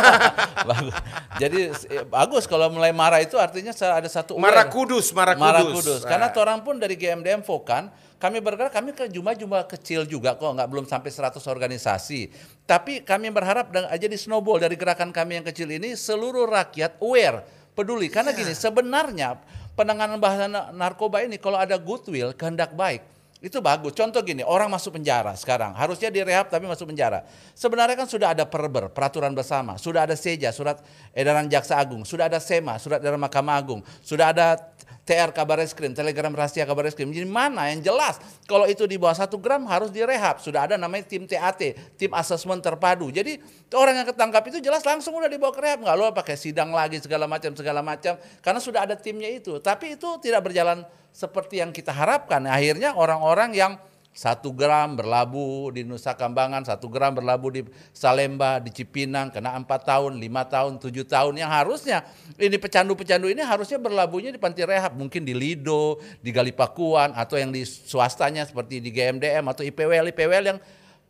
bagus. Jadi bagus kalau mulai marah itu artinya ada satu Marah kudus, marah kudus. Marah kudus. Karena Nah. orang pun dari GMDM Fokan, kami bergerak, kami ke jumlah-jumlah kecil juga kok, nggak belum sampai 100 organisasi. Tapi kami berharap dengan aja di snowball dari gerakan kami yang kecil ini, seluruh rakyat aware, peduli. Karena Iya. gini, sebenarnya penanganan bahasa na- narkoba ini kalau ada goodwill, kehendak baik, itu bagus. Contoh gini, orang masuk penjara sekarang, harusnya direhab tapi masuk penjara. Sebenarnya kan sudah ada perber, peraturan bersama, sudah ada seja, surat edaran jaksa agung, sudah ada sema, surat edaran mahkamah agung, sudah ada TR kabar reskrim, telegram rahasia kabar reskrim. Jadi mana yang jelas kalau itu di bawah satu gram harus direhab. Sudah ada namanya tim TAT, tim asesmen terpadu. Jadi orang yang ketangkap itu jelas langsung udah dibawa ke rehab. Nggak lo pakai sidang lagi segala macam segala macam karena sudah ada timnya itu. Tapi itu tidak berjalan seperti yang kita harapkan. Akhirnya orang-orang yang satu gram berlabuh di Nusa Kambangan, satu gram berlabuh di Salemba, di Cipinang, kena empat tahun, lima tahun, tujuh tahun. Yang harusnya ini pecandu-pecandu ini harusnya berlabuhnya di panti rehab, mungkin di Lido, di Galipakuan, atau yang di swastanya seperti di GMDM atau IPWL, IPWL yang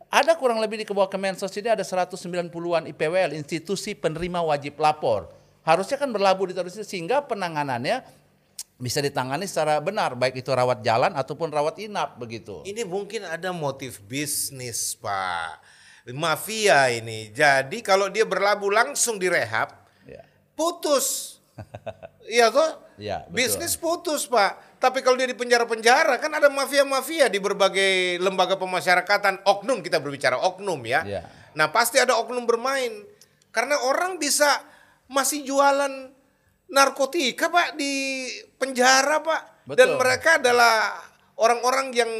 ada kurang lebih di bawah Kemensos ini ada 190-an IPWL, institusi penerima wajib lapor. Harusnya kan berlabuh di sehingga penanganannya bisa ditangani secara benar, baik itu rawat jalan ataupun rawat inap begitu. Ini mungkin ada motif bisnis, Pak. Mafia ini. Jadi kalau dia berlabuh langsung direhab, Ya. putus. Iya toh? Betul. Bisnis putus, Pak. Tapi kalau dia di penjara-penjara kan ada mafia-mafia di berbagai lembaga pemasyarakatan, oknum kita berbicara oknum ya. Iya. Nah, pasti ada oknum bermain. Karena orang bisa masih jualan narkotika, Pak, di penjara, Pak. Betul. Dan mereka adalah orang-orang yang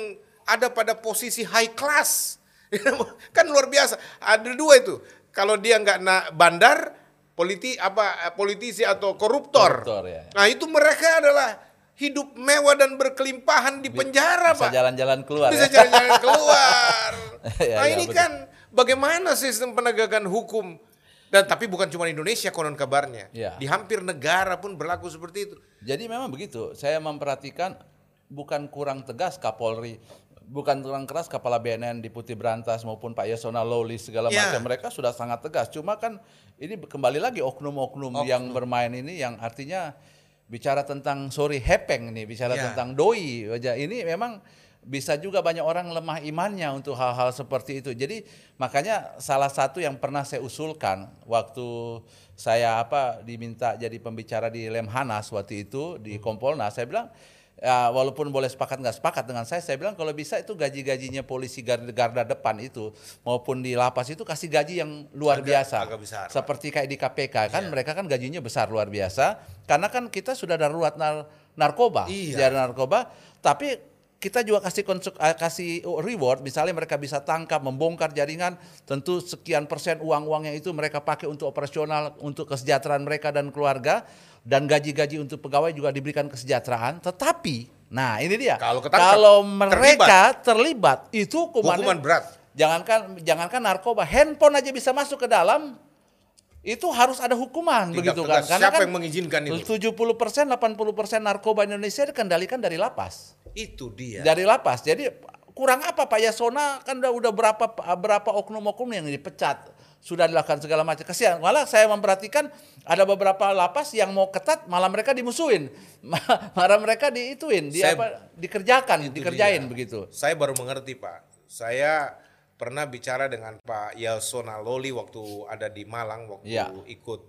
ada pada posisi high class. kan luar biasa. Ada dua itu. kalau dia nggak na bandar politi apa eh, politisi atau koruptor. Koruptor, ya. Nah, itu mereka adalah hidup mewah dan berkelimpahan di penjara, Bisa Pak. jalan-jalan keluar Bisa ya. jalan-jalan keluar. Ya, nah, ya, ini betul. kan bagaimana sistem penegakan hukum dan tapi bukan cuma Indonesia konon kabarnya. Ya. Di hampir negara pun berlaku seperti itu. Jadi memang begitu. Saya memperhatikan bukan kurang tegas Kapolri, bukan kurang keras kepala BNN di Putih Berantas maupun Pak Yasona Lawli segala Ya. macam. Mereka sudah sangat tegas. Cuma kan ini kembali lagi oknum-oknum yang bermain ini yang artinya bicara tentang sorry hepeng nih, bicara Ya. tentang doi aja. Ini memang bisa juga banyak orang lemah imannya untuk hal-hal seperti itu. Jadi makanya salah satu yang pernah saya usulkan waktu saya apa diminta jadi pembicara di Lemhanas waktu itu di Kompolnas, saya bilang ya, walaupun boleh sepakat nggak sepakat dengan saya, saya bilang kalau bisa itu gaji-gajinya polisi garda, garda depan itu maupun di lapas itu kasih gaji yang luar Agak- biasa. agak besar. Seperti kayak di KPK kan mereka kan gajinya besar luar biasa karena kan kita sudah darurat nar- narkoba, Iya. narkoba, tapi kita juga kasih konsuk- eh, kasih reward. Misalnya mereka bisa tangkap membongkar jaringan tentu sekian persen uang-uangnya itu mereka pakai untuk operasional untuk kesejahteraan mereka dan keluarga. Dan gaji-gaji untuk pegawai juga diberikan kesejahteraan. Tetapi nah ini dia. Kalau ketangkap, kalau mereka terlibat, itu hukumannya Hukuman berat. jangankan jangankan narkoba handphone aja bisa masuk ke dalam itu harus ada hukuman Tindak begitu kan? Tegas. Siapa yang mengizinkan itu? 70 persen 80 persen narkoba Indonesia dikendalikan dari lapas Itu dia. dari lapas. Jadi kurang apa Pak Yasona kan udah udah berapa berapa oknum-oknum yang dipecat sudah dilakukan segala macam kasihan. Malah saya memperhatikan ada beberapa lapas yang mau ketat malah mereka dimusuhin, malah mereka diituin, di Saya- apa dikerjakan, dikerjain dia. begitu. Saya baru mengerti Pak. Saya pernah bicara dengan Pak Yasona Loli waktu ada di Malang waktu Iya. ikut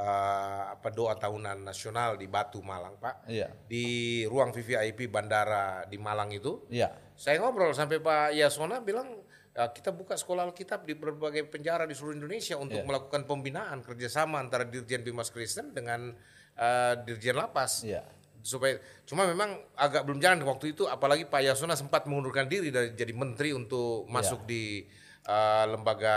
eh, apa doa tahunan nasional di Batu Malang Pak. Iya. Di ruang VVIP bandara di Malang itu. Iya. Saya ngobrol sampai Pak Yasona bilang "Ya, kita buka sekolah Alkitab di berbagai penjara di seluruh Indonesia untuk Iya. melakukan pembinaan kerjasama antara Dirjen Bimas Kristen dengan eh, Dirjen Lapas Iya. supaya cuma memang agak belum jalan waktu itu apalagi Pak Yasona sempat mengundurkan diri dari jadi menteri untuk masuk di uh, lembaga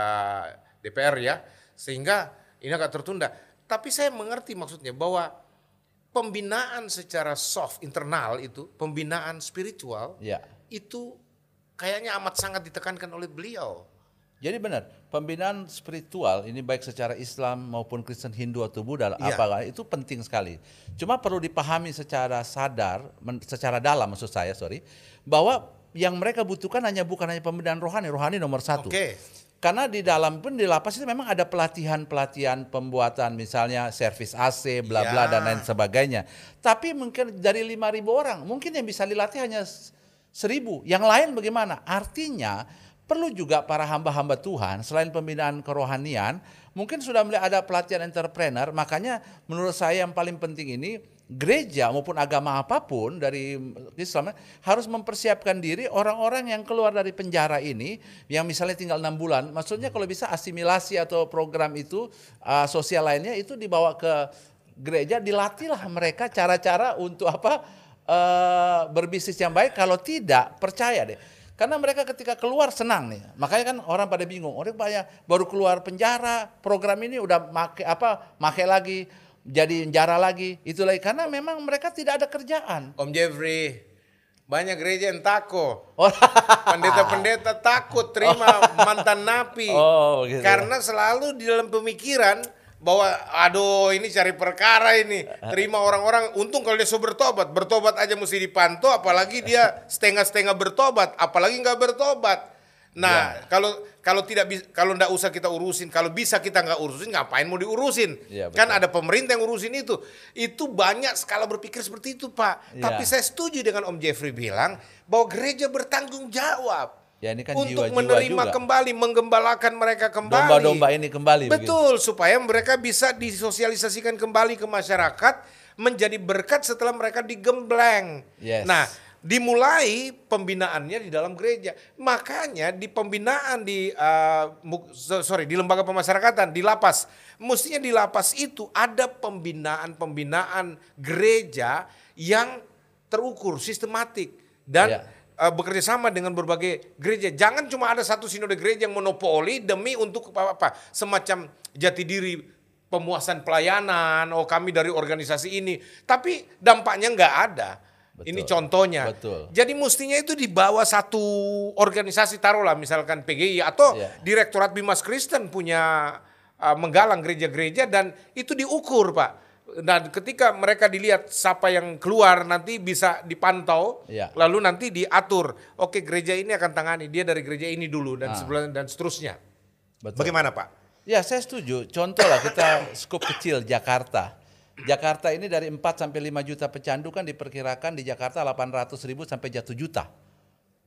DPR ya sehingga ini agak tertunda tapi saya mengerti maksudnya bahwa pembinaan secara soft internal itu pembinaan spiritual Iya. itu kayaknya amat sangat ditekankan oleh beliau Jadi benar, pembinaan spiritual ini baik secara Islam maupun Kristen Hindu atau Buddha Iya. apa itu penting sekali. Cuma perlu dipahami secara sadar, men- secara dalam maksud saya, sorry, bahwa yang mereka butuhkan hanya bukan hanya pembinaan rohani, rohani nomor satu. oke Karena di dalam pun di lapas itu memang ada pelatihan-pelatihan pembuatan misalnya servis AC, bla bla Ya. dan lain sebagainya. Tapi mungkin dari 5.000 orang, mungkin yang bisa dilatih hanya s- 1.000. Yang lain bagaimana? Artinya perlu juga para hamba-hamba Tuhan selain pembinaan kerohanian, mungkin sudah mulai ada pelatihan entrepreneur, makanya menurut saya yang paling penting ini gereja maupun agama apa pun dari Islam harus mempersiapkan diri orang-orang yang keluar dari penjara ini yang misalnya tinggal enam bulan. Maksudnya kalau bisa asimilasi atau program itu uh, sosial lainnya itu dibawa ke gereja dilatihlah mereka cara-cara untuk apa uh, berbisnis yang baik. Kalau tidak percaya deh. Karena mereka ketika keluar senang nih. Makanya kan orang pada bingung orang banyak baru keluar penjara program ini udah make apa make lagi jadi penjara lagi. Itu lagi. Karena memang mereka tidak ada kerjaan. Om Jeffrey banyak gereja yang takut. Oh, pendeta-pendeta takut terima mantan napi. Oh, gitu. karena selalu di dalam pemikiran bahwa aduh ini cari perkara ini. Terima orang-orang. Untung kalau dia sudah bertobat. Bertobat aja mesti dipantau. Apalagi dia setengah-setengah bertobat. Apalagi nggak bertobat nah Ya. kalau kalau tidak bisa kalau nggak usah kita urusin kalau bisa kita nggak urusin ngapain mau diurusin Ya, betul. kan ada pemerintah yang urusin itu itu banyak skala berpikir seperti itu pak Ya. tapi saya setuju dengan Om Jeffrey bilang bahwa gereja bertanggung jawab Ya, ini kan untuk jiwa-jiwa menerima juga. kembali, menggembalakan mereka kembali. domba-domba ini kembali begitu. Betul, supaya mereka bisa disosialisasikan kembali ke masyarakat menjadi berkat setelah mereka digembleng. Yes. Nah, dimulai pembinaannya di dalam gereja. Makanya di pembinaan di uh, sorry di lembaga pemasyarakatan di lapas, mestinya di lapas itu ada pembinaan-pembinaan gereja yang terukur, sistematik dan Ya. uh, bekerja sama dengan berbagai gereja. Jangan cuma ada satu sinode gereja yang monopoli demi untuk apa, apa semacam jati diri pemuasan pelayanan. Oh kami dari organisasi ini, tapi dampaknya nggak ada. Betul. Ini contohnya. Betul. Jadi mestinya itu di bawah satu organisasi taruhlah misalkan PGI atau Iya. Direktorat Bimas Kristen punya uh, menggalang gereja-gereja dan itu diukur pak. Dan ketika mereka dilihat siapa yang keluar nanti bisa dipantau, Iya. lalu nanti diatur. Oke gereja ini akan tangani dia dari gereja ini dulu dan Ah. sebelah dan seterusnya. Betul. Bagaimana pak? Ya saya setuju. Contoh lah kita skup kecil Jakarta. Jakarta ini dari 4 sampai 5 juta pecandu kan diperkirakan di Jakarta 800 ribu sampai 1 juta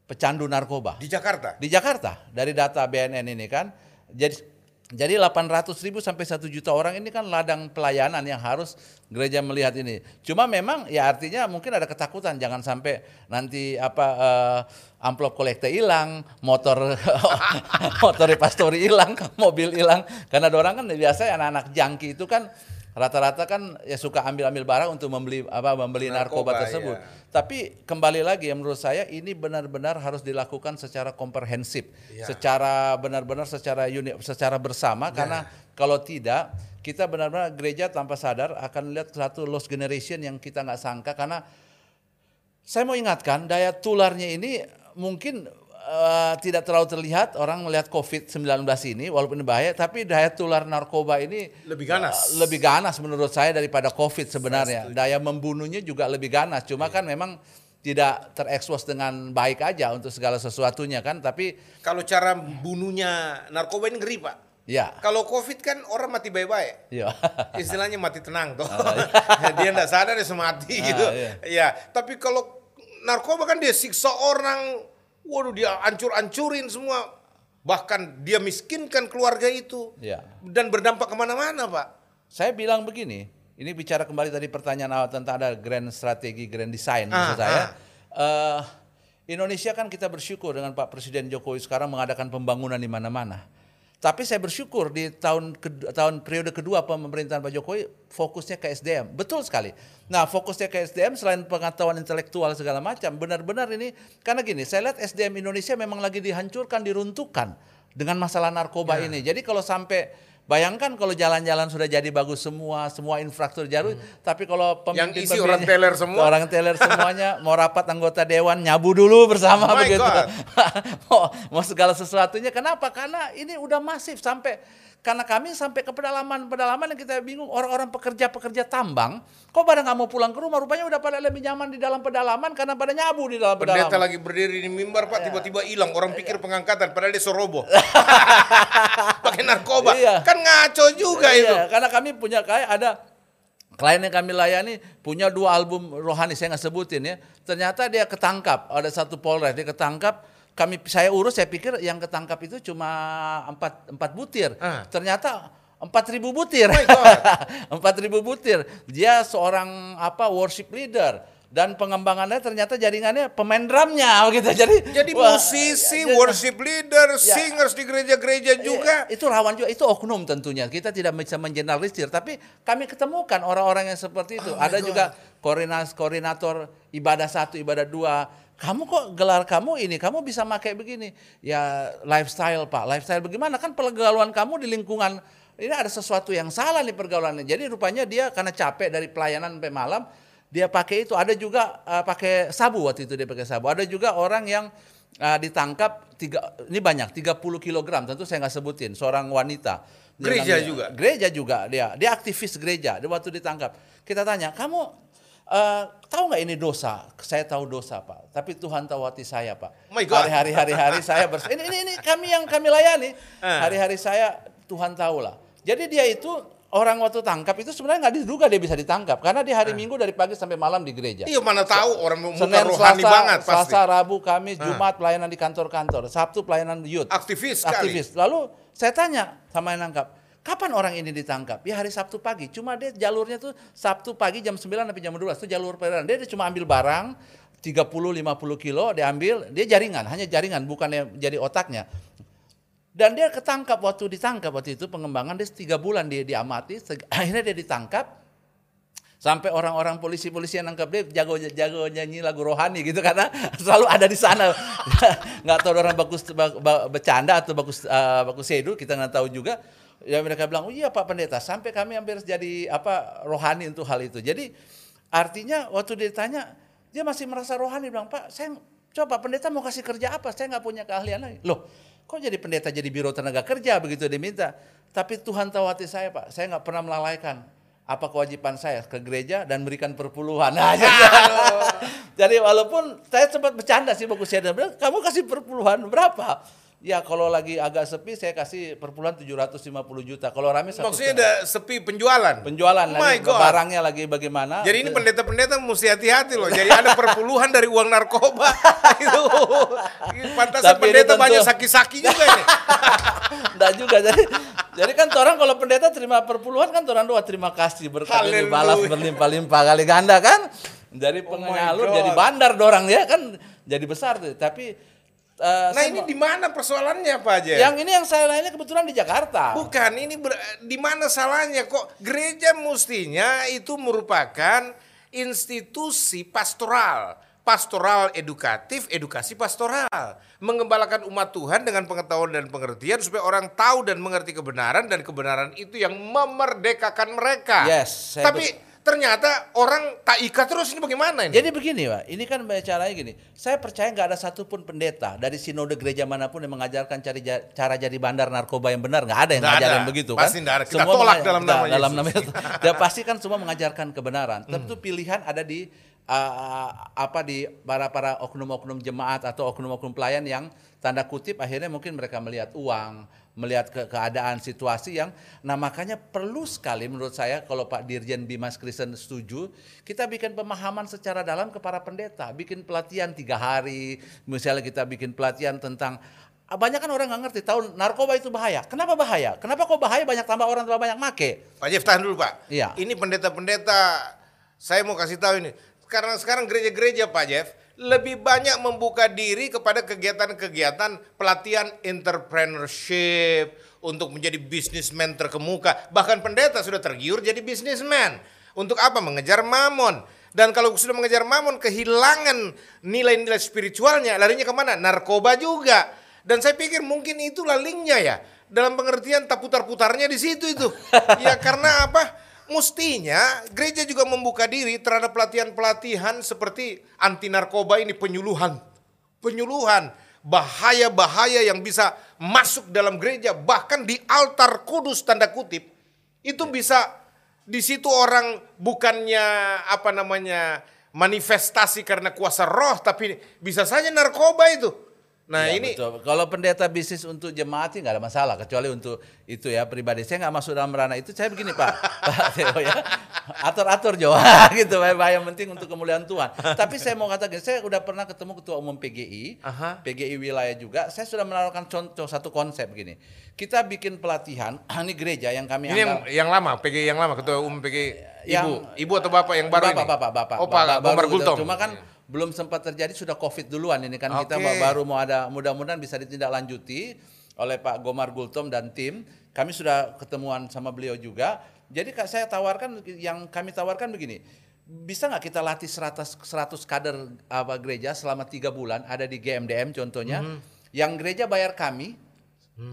pecandu narkoba. Di Jakarta. Di Jakarta dari data BNN ini kan. Jadi jadi 800 ribu sampai 1 juta orang ini kan ladang pelayanan yang harus gereja melihat ini. Cuma memang ya artinya mungkin ada ketakutan jangan sampai nanti apa eh, amplop kolekte hilang, motor motor pastori hilang, mobil hilang. Karena ada orang kan biasa anak-anak jangki itu kan rata-rata kan ya suka ambil-ambil barang untuk membeli apa membeli narkoba, Narkoba, tersebut. ya. Tapi kembali lagi ya menurut saya ini benar-benar harus dilakukan secara komprehensif, Ya. secara benar-benar secara uni, secara bersama karena kalau tidak kita benar-benar gereja tanpa sadar akan lihat satu lost generation yang kita nggak sangka karena saya mau ingatkan daya tularnya ini mungkin eh, tidak terlalu terlihat orang melihat COVID-19 ini walaupun bahaya tapi daya tular narkoba ini Lebih ganas. eh, lebih ganas menurut saya daripada COVID sebenarnya. Daya membunuhnya juga lebih ganas. Cuma kan memang tidak terekspos dengan baik aja untuk segala sesuatunya kan tapi Kalau cara bunuhnya narkoba ini ngeri pak. ya Kalau COVID kan orang mati baik-baik. ya istilahnya mati tenang tuh. dia enggak sadar dia semati Ah, gitu. iya. Iya, tapi kalau narkoba kan dia siksa orang, waduh dia ancur-ancurin semua. Bahkan dia miskinkan keluarga itu. ya Dan berdampak ke mana-mana Pak. Saya bilang begini, ini bicara kembali tadi pertanyaan awal tentang ada grand strategi, grand design Ah, maksud saya. Eh, Indonesia kan kita bersyukur dengan Pak Presiden Jokowi sekarang mengadakan pembangunan di mana-mana. Tapi saya bersyukur di tahun ke, tahun periode kedua pemerintahan Pak Jokowi fokusnya ke SDM. Betul sekali. Nah, fokusnya ke SDM selain pengetahuan intelektual segala macam, benar-benar ini karena gini, saya lihat SDM Indonesia memang lagi dihancurkan, diruntuhkan dengan masalah narkoba ini. Jadi kalau sampai Bayangkan kalau jalan-jalan sudah jadi bagus semua, semua infrastruktur jaru, tapi kalau pemimpin Hmm. isi orang teler semua. orang teler semuanya mau rapat anggota dewan nyabu dulu bersama Oh begitu. Mau, mau segala sesuatunya. Kenapa? Karena ini udah masif sampai karena kami sampai ke pedalaman-pedalaman yang kita bingung orang-orang pekerja-pekerja tambang kok pada nggak mau pulang ke rumah rupanya udah pada lebih nyaman di dalam pedalaman karena pada nyabu di dalam Pendeta pedalaman. lagi berdiri di mimbar Pak tiba-tiba hilang. Orang pikir pengangkatan padahal dia sorobo. Pakai narkoba. Iya. Kan ngaco juga Iya, itu. karena kami punya kayak ada klien yang kami layani punya dua album rohani saya nggak sebutin ya. Ternyata dia ketangkap, ada satu Polres dia ketangkap. Kami saya urus, saya pikir yang ketangkap itu cuma empat empat butir. Ah. Ternyata empat ribu butir. God. Empat ribu butir. Dia seorang apa worship leader dan pengembangannya ternyata jaringannya pemain drumnya gitu. Jadi Jadi wah, musisi, ya, ya, worship leader, Ya. singers di gereja-gereja juga. Iya, itu rawan juga, itu oknum tentunya. Kita tidak bisa mengeneralisir, tapi kami ketemukan orang-orang yang seperti itu. Oh Ada juga koordinator, koordinator ibadah satu, ibadah dua. Kamu kok gelar kamu ini, kamu bisa pakai begini. Ya lifestyle pak, lifestyle bagaimana? Kan pergaulan kamu di lingkungan, ini ada sesuatu yang salah nih pergaulannya. Jadi rupanya dia karena capek dari pelayanan sampai malam, dia pakai itu. Ada juga eh, pakai sabu waktu itu dia pakai sabu. Ada juga orang yang eh, ditangkap tiga ini banyak 30 kg tentu saya nggak sebutin seorang wanita Dia Gereja namanya- juga? gereja juga dia dia aktivis gereja dia waktu ditangkap kita tanya kamu eh, tahu nggak ini dosa saya tahu dosa pak tapi Tuhan tahu hati saya pak Oh my God. hari-hari hari-hari saya bers ini, ini ini kami yang kami layani Ah. hari-hari saya Tuhan tahu lah jadi dia itu orang waktu tangkap itu sebenarnya nggak diduga dia bisa ditangkap karena dia hari Minggu dari pagi sampai malam di gereja Iya mana tahu orang muka Senin, rohani Selasa, banget pasti. Selasa, Rabu, Kamis, Jumat pelayanan di kantor-kantor, Sabtu pelayanan youth. Aktivis sekali. Aktivis. Lalu saya tanya sama yang nangkap, kapan orang ini ditangkap? Ya hari Sabtu pagi. Cuma dia jalurnya tuh Sabtu pagi jam 9 sampai jam 12 itu jalur pelayanan. Dia, cuma ambil barang 30 50 kilo dia ambil, dia jaringan, hanya jaringan bukan yang jadi otaknya. Dan dia ketangkap waktu ditangkap waktu itu pengembangan dia tiga bulan dia diamati, akhirnya dia ditangkap Sampai orang-orang polisi-polisi yang nangkap dia jago-jago nyanyi lagu rohani gitu karena selalu ada di sana. nggak tahu orang bagus ba- ba- bercanda atau bagus uh, bagus sedu kita nggak tahu juga. Ya mereka bilang, "Oh iya Pak Pendeta, sampai kami hampir jadi apa rohani untuk hal itu." Jadi artinya waktu dia ditanya, dia masih merasa rohani bilang, "Pak, saya coba pendeta mau kasih kerja apa? Saya nggak punya keahlian lagi." Loh, kok jadi pendeta jadi biro tenaga kerja begitu diminta? Tapi Tuhan tahu hati saya, Pak. Saya nggak pernah melalaikan apa kewajiban saya ke gereja dan memberikan perpuluhan. Nah, jadi, jadi walaupun saya sempat bercanda sih bagus saya bilang, kamu kasih perpuluhan berapa? Ya kalau lagi agak sepi saya kasih perpuluhan 750 juta. Kalau rame satu Maksudnya ada sepi penjualan. penjualan Oh lagi God. barangnya lagi bagaimana. Jadi ini pendeta-pendeta mesti hati-hati loh. Jadi ada perpuluhan dari uang narkoba. itu ini pendeta tentu- banyak saki-saki juga nih. Enggak juga. Jadi jadi kan orang kalau pendeta terima perpuluhan kan orang doa terima kasih berkat ini balas berlimpah-limpah kali ganda kan. Dari Oh my pengalur God. jadi bandar dorang ya kan jadi besar tuh. Tapi eh, Nah ini di mana persoalannya Pak Aja? yang ini yang saya lainnya kebetulan di Jakarta. Bukan, ini di mana salahnya kok gereja mestinya itu merupakan institusi pastoral, pastoral edukatif, edukasi pastoral, mengembalakan umat Tuhan dengan pengetahuan dan pengertian supaya orang tahu dan mengerti kebenaran dan kebenaran itu yang memerdekakan mereka. Yes, Tapi ternyata orang tak ikat terus ini bagaimana ini? Jadi begini Pak, ini kan caranya gini. Saya percaya nggak ada satupun pendeta dari sinode gereja mana pun yang mengajarkan cari ja- cara jadi bandar narkoba yang benar. Nggak ada yang ngajarin ada. begitu Pasti kan. nggak ada. Kita tolak mengajar- dalam nama dalam Yesus. Hmm. nama Yesus. Ya pasti kan semua mengajarkan kebenaran. Tentu pilihan ada di uh, apa di para para oknum-oknum jemaat atau oknum-oknum pelayan yang tanda kutip akhirnya mungkin mereka melihat uang, melihat ke keadaan situasi yang nah makanya perlu sekali menurut saya kalau Pak Dirjen Bimas Kristen setuju kita bikin pemahaman secara dalam ke para pendeta bikin pelatihan tiga hari misalnya kita bikin pelatihan tentang banyak kan orang nggak ngerti tahu narkoba itu bahaya kenapa bahaya kenapa kok bahaya banyak tambah orang tambah banyak make Pak Jeff tahan dulu Pak. Iya. Ini pendeta-pendeta, saya mau kasih tahu ini. Karena sekarang gereja-gereja Pak Jeff lebih banyak membuka diri kepada kegiatan-kegiatan pelatihan entrepreneurship untuk menjadi bisnismen terkemuka. Bahkan pendeta sudah tergiur jadi bisnismen. Untuk apa? Mengejar mamon. Dan kalau sudah mengejar mamon, kehilangan nilai-nilai spiritualnya, larinya ke mana? Narkoba juga. Dan saya pikir mungkin itulah linknya ya. Dalam pengertian tak putar-putarnya di situ itu. ya karena apa? Mestinya gereja juga membuka diri terhadap pelatihan-pelatihan seperti anti narkoba ini penyuluhan. Penyuluhan bahaya-bahaya yang bisa masuk dalam gereja bahkan di altar kudus tanda kutip itu bisa di situ orang bukannya apa namanya manifestasi karena kuasa roh tapi bisa saja narkoba itu. Nah Ya, ini betul. kalau pendeta bisnis untuk jemaat sih nggak ada masalah kecuali untuk itu ya pribadi. Saya nggak masuk dalam ranah itu. Saya begini Pak, Pak Theo ya, atur-atur Jo, gitu. Pak. Yang penting untuk kemuliaan Tuhan. Tapi saya mau katakan, saya udah pernah ketemu ketua umum PGI, Aha. PGI wilayah juga. Saya sudah menawarkan contoh satu konsep gini. Kita bikin pelatihan, ini gereja yang kami ini yang anggap yang lama PG yang lama ketua umum PG ibu Yang- ibu atau bapak yang baru bapak, ini Bapak, bapak, oh bapak, pak Bomar baru. Gultom Cuma kan belum sempat terjadi sudah covid duluan ini kan kita Oke. baru mau ada mudah-mudahan bisa ditindaklanjuti oleh Pak Gomar Gultom dan tim. Kami sudah ketemuan sama beliau juga. Jadi Kak, saya tawarkan yang kami tawarkan begini. Bisa nggak kita latih 100 100 kader apa gereja selama tiga bulan ada di GMDM contohnya, Mhm. yang gereja bayar kami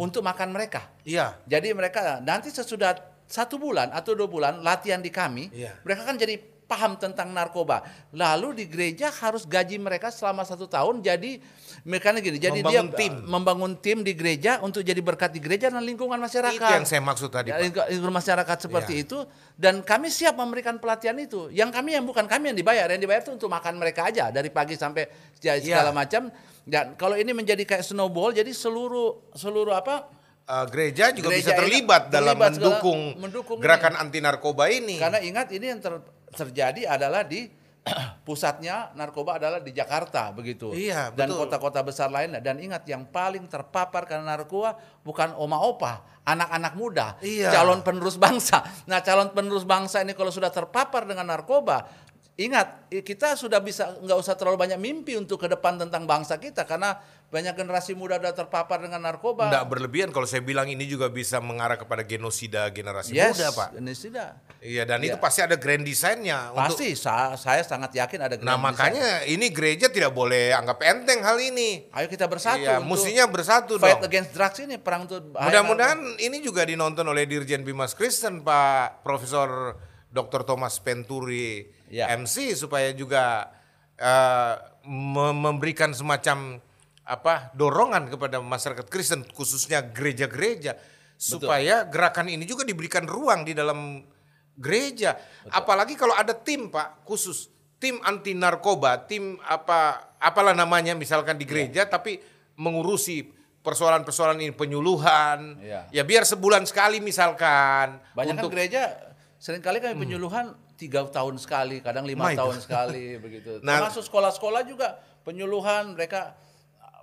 untuk makan mereka. iya Jadi mereka nanti sesudah satu bulan atau dua bulan latihan di kami, Iya. mereka kan jadi paham tentang narkoba. Lalu di gereja harus gaji mereka selama satu tahun. Jadi mereka gini, jadi Membangun dia tim. uh, membangun tim di gereja untuk jadi berkat di gereja dan lingkungan masyarakat. itu yang saya maksud tadi Ya, lingkungan masyarakat seperti Iya. itu dan kami siap memberikan pelatihan itu. Yang kami yang bukan kami yang dibayar, yang dibayar itu untuk makan mereka aja dari pagi sampai ya, segala Iya. macam. Dan kalau ini menjadi kayak snowball, jadi seluruh seluruh apa Eh, gereja juga Gereja bisa ini terlibat dalam terlibat segala- mendukung, mendukung gerakan anti narkoba ini Karena ingat ini yang ter- terjadi adalah di pusatnya narkoba adalah di Jakarta begitu. Iya, Dan kota-kota besar lainnya. Dan ingat yang paling terpapar karena narkoba bukan oma opa, anak-anak muda, Iya. calon penerus bangsa. Nah calon penerus bangsa ini kalau sudah terpapar dengan narkoba, ingat kita sudah bisa nggak usah terlalu banyak mimpi untuk ke depan tentang bangsa kita karena banyak generasi muda sudah terpapar dengan narkoba. Tidak berlebihan kalau saya bilang ini juga bisa mengarah kepada genosida generasi yes, muda, Pak. genosida. Iya, dan itu Iya. pasti ada grand design-nya untuk Pasti sa- saya sangat yakin ada Nah, grand design. makanya ini gereja tidak boleh anggap enteng hal ini. ayo kita bersatu Iya, untuk mestinya bersatu fight dong. against drugs ini perang untuk Mudah-mudahan ini juga dinonton oleh Dirjen Bimas Kristen Pak Profesor Dr. Thomas Penturi Ya. MC supaya juga me- memberikan semacam apa dorongan kepada masyarakat Kristen khususnya gereja-gereja supaya gerakan ini juga diberikan ruang di dalam gereja. Apalagi kalau ada tim Pak khusus tim anti narkoba, tim apa apalah namanya misalkan di gereja tapi mengurusi persoalan-persoalan ini penyuluhan. Iya. Ya biar sebulan sekali misalkan Banyak untuk kan gereja sering kali kami penyuluhan tiga tahun sekali, kadang lima My tahun sekali begitu. Nah- Termasuk sekolah-sekolah juga penyuluhan mereka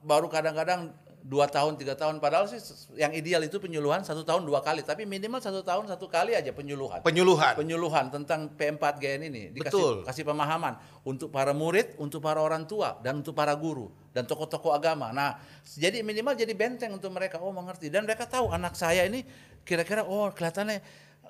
baru kadang-kadang dua tahun tiga tahun padahal sih yang ideal itu penyuluhan satu tahun dua kali tapi minimal satu tahun satu kali aja penyuluhan penyuluhan. penyuluhan tentang P4GN ini dikasih Betul. kasih pemahaman untuk para murid, untuk para orang tua dan untuk para guru dan tokoh-tokoh agama. Nah, jadi minimal jadi benteng untuk mereka oh mengerti dan mereka tahu anak saya ini kira-kira oh kelihatannya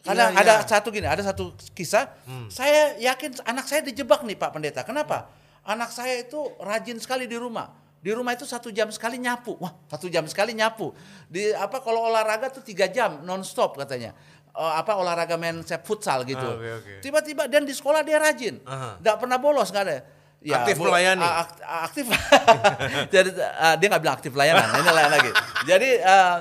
karena Iya, ada iya. satu gini, ada satu kisah. Saya yakin anak saya dijebak nih Pak Pendeta. Kenapa? Anak saya itu rajin sekali di rumah. Di rumah itu satu jam sekali nyapu. Wah, satu jam sekali nyapu. Di apa kalau olahraga tuh tiga jam nonstop katanya. Eh, apa olahraga main sep futsal gitu. Ah, oke, oke. Tiba-tiba dan di sekolah dia rajin. Nggak pernah bolos, nggak ada. Aktif Bu, melayani. aktif. Jadi eh, dia nggak bilang aktif layanan, ini lain lagi. Jadi eh,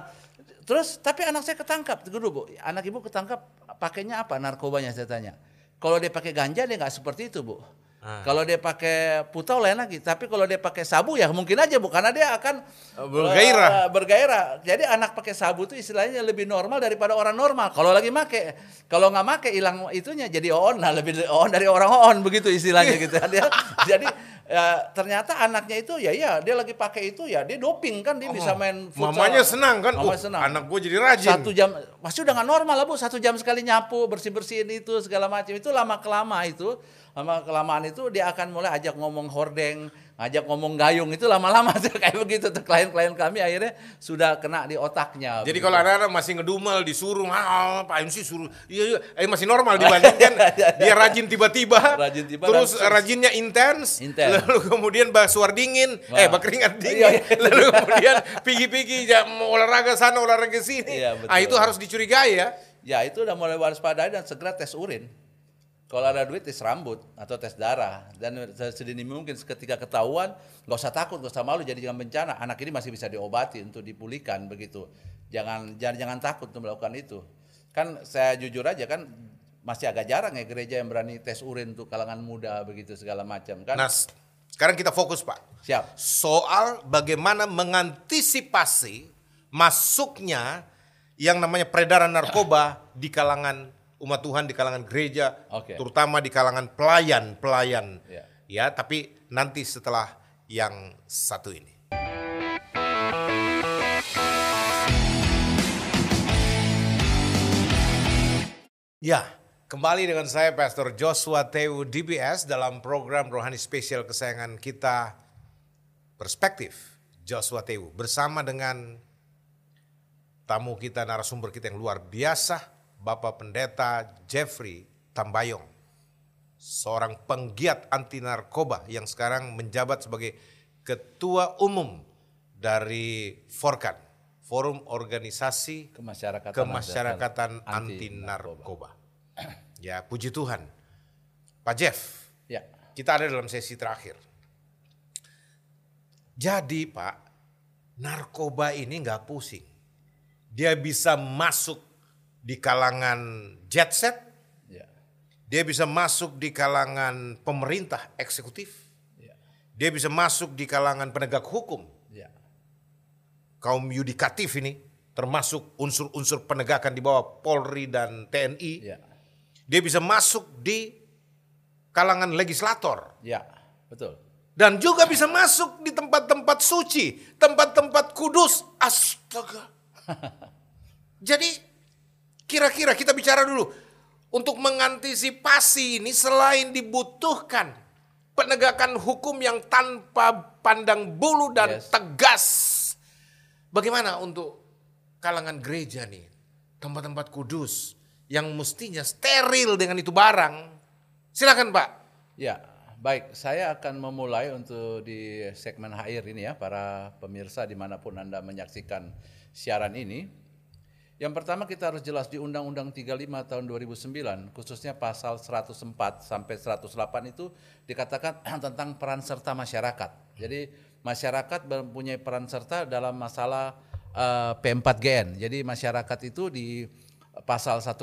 terus tapi anak saya ketangkap, dulu bu, anak ibu ketangkap pakainya apa narkobanya saya tanya. Kalau dia pakai ganja dia nggak seperti itu bu. Ah. Kalau dia pakai putau lain lagi, tapi kalau dia pakai sabu ya mungkin aja bu, karena dia akan Bergairah. eh, bergairah. Jadi anak pakai sabu itu istilahnya lebih normal daripada orang normal. Kalau lagi make, kalau nggak make hilang itunya jadi on, nah lebih on dari orang on begitu istilahnya gitu. Dia, jadi ya, ternyata anaknya itu ya ya dia lagi pakai itu ya dia doping kan dia bisa main futsal. Oh, Mamanya senang kan? Mamanya Oh, senang. anak gue jadi rajin. Satu jam, pasti udah nggak normal lah bu. Satu jam sekali nyapu, bersih bersihin itu segala macam itu lama kelama itu, lama kelamaan itu dia akan mulai ajak ngomong hordeng, ngajak ngomong gayung itu lama-lama tuh kayak begitu tuh klien-klien kami akhirnya sudah kena di otaknya. Jadi begitu. kalau anak-anak masih ngedumel disuruh, ah Pak MC suruh, iya iya, eh masih normal dibandingkan dia rajin tiba-tiba, Rajin tiba terus dan- rajinnya intens, Intens. lalu kemudian basuar dingin, eh Wah. berkeringat Iya, dingin, iya. lalu kemudian pigi-pigi ya, olahraga sana olahraga sini, Iya, betul. ah itu harus dicurigai ya. ya itu udah mulai waspadai dan segera tes urin. Kalau ada duit tes rambut atau tes darah dan sedini mungkin ketika ketahuan nggak usah takut, nggak usah malu jadi jangan bencana. Anak ini masih bisa diobati untuk dipulihkan begitu. Jangan jangan jangan takut untuk melakukan itu. Kan saya jujur aja kan masih agak jarang ya gereja yang berani tes urin untuk kalangan muda begitu segala macam kan. Nah, sekarang kita fokus Pak. Siap. soal bagaimana mengantisipasi masuknya yang namanya peredaran narkoba di kalangan umat Tuhan, di kalangan gereja, Oke. terutama di kalangan pelayan-pelayan. Ya. Ya, tapi nanti setelah yang satu ini. Ya, kembali dengan saya Pastor Joshua Tewu DBS dalam program rohani spesial kesayangan kita Perspektif Joshua Tewu bersama dengan tamu kita narasumber kita yang luar biasa Bapak Pendeta Jeffrey Tambayong seorang penggiat anti narkoba yang sekarang menjabat sebagai ketua umum dari Forkan Forum Organisasi Kemasyarakatan, Kemasyarakatan Anti Narkoba. Ya, puji Tuhan. Pak Jeff, Ya. kita ada dalam sesi terakhir. Jadi Pak, narkoba ini nggak pusing. Dia bisa masuk di kalangan jet set, Ya. dia bisa masuk di kalangan pemerintah eksekutif, Ya. dia bisa masuk di kalangan penegak hukum, Ya. kaum yudikatif ini, termasuk unsur-unsur penegakan di bawah Polri dan TNI. Ya. Dia bisa masuk di kalangan legislator. Ya. Betul. Dan juga bisa masuk di tempat-tempat suci, tempat-tempat kudus. Astaga. Jadi kira-kira kita bicara dulu. untuk mengantisipasi ini selain dibutuhkan penegakan hukum yang tanpa pandang bulu dan Yes. tegas. Bagaimana untuk kalangan gereja nih, tempat-tempat kudus yang mestinya steril dengan itu barang? Silakan Pak. Ya, baik. Saya akan memulai untuk di segmen akhir ini ya, para pemirsa di mana pun Anda menyaksikan siaran ini. Yang pertama kita harus jelas di Undang-Undang 35 tahun 2009, khususnya pasal 104 sampai 108 itu dikatakan tentang peran serta masyarakat. Jadi masyarakat mempunyai peran serta dalam masalah eh, P4GN. Jadi masyarakat itu di pasal 104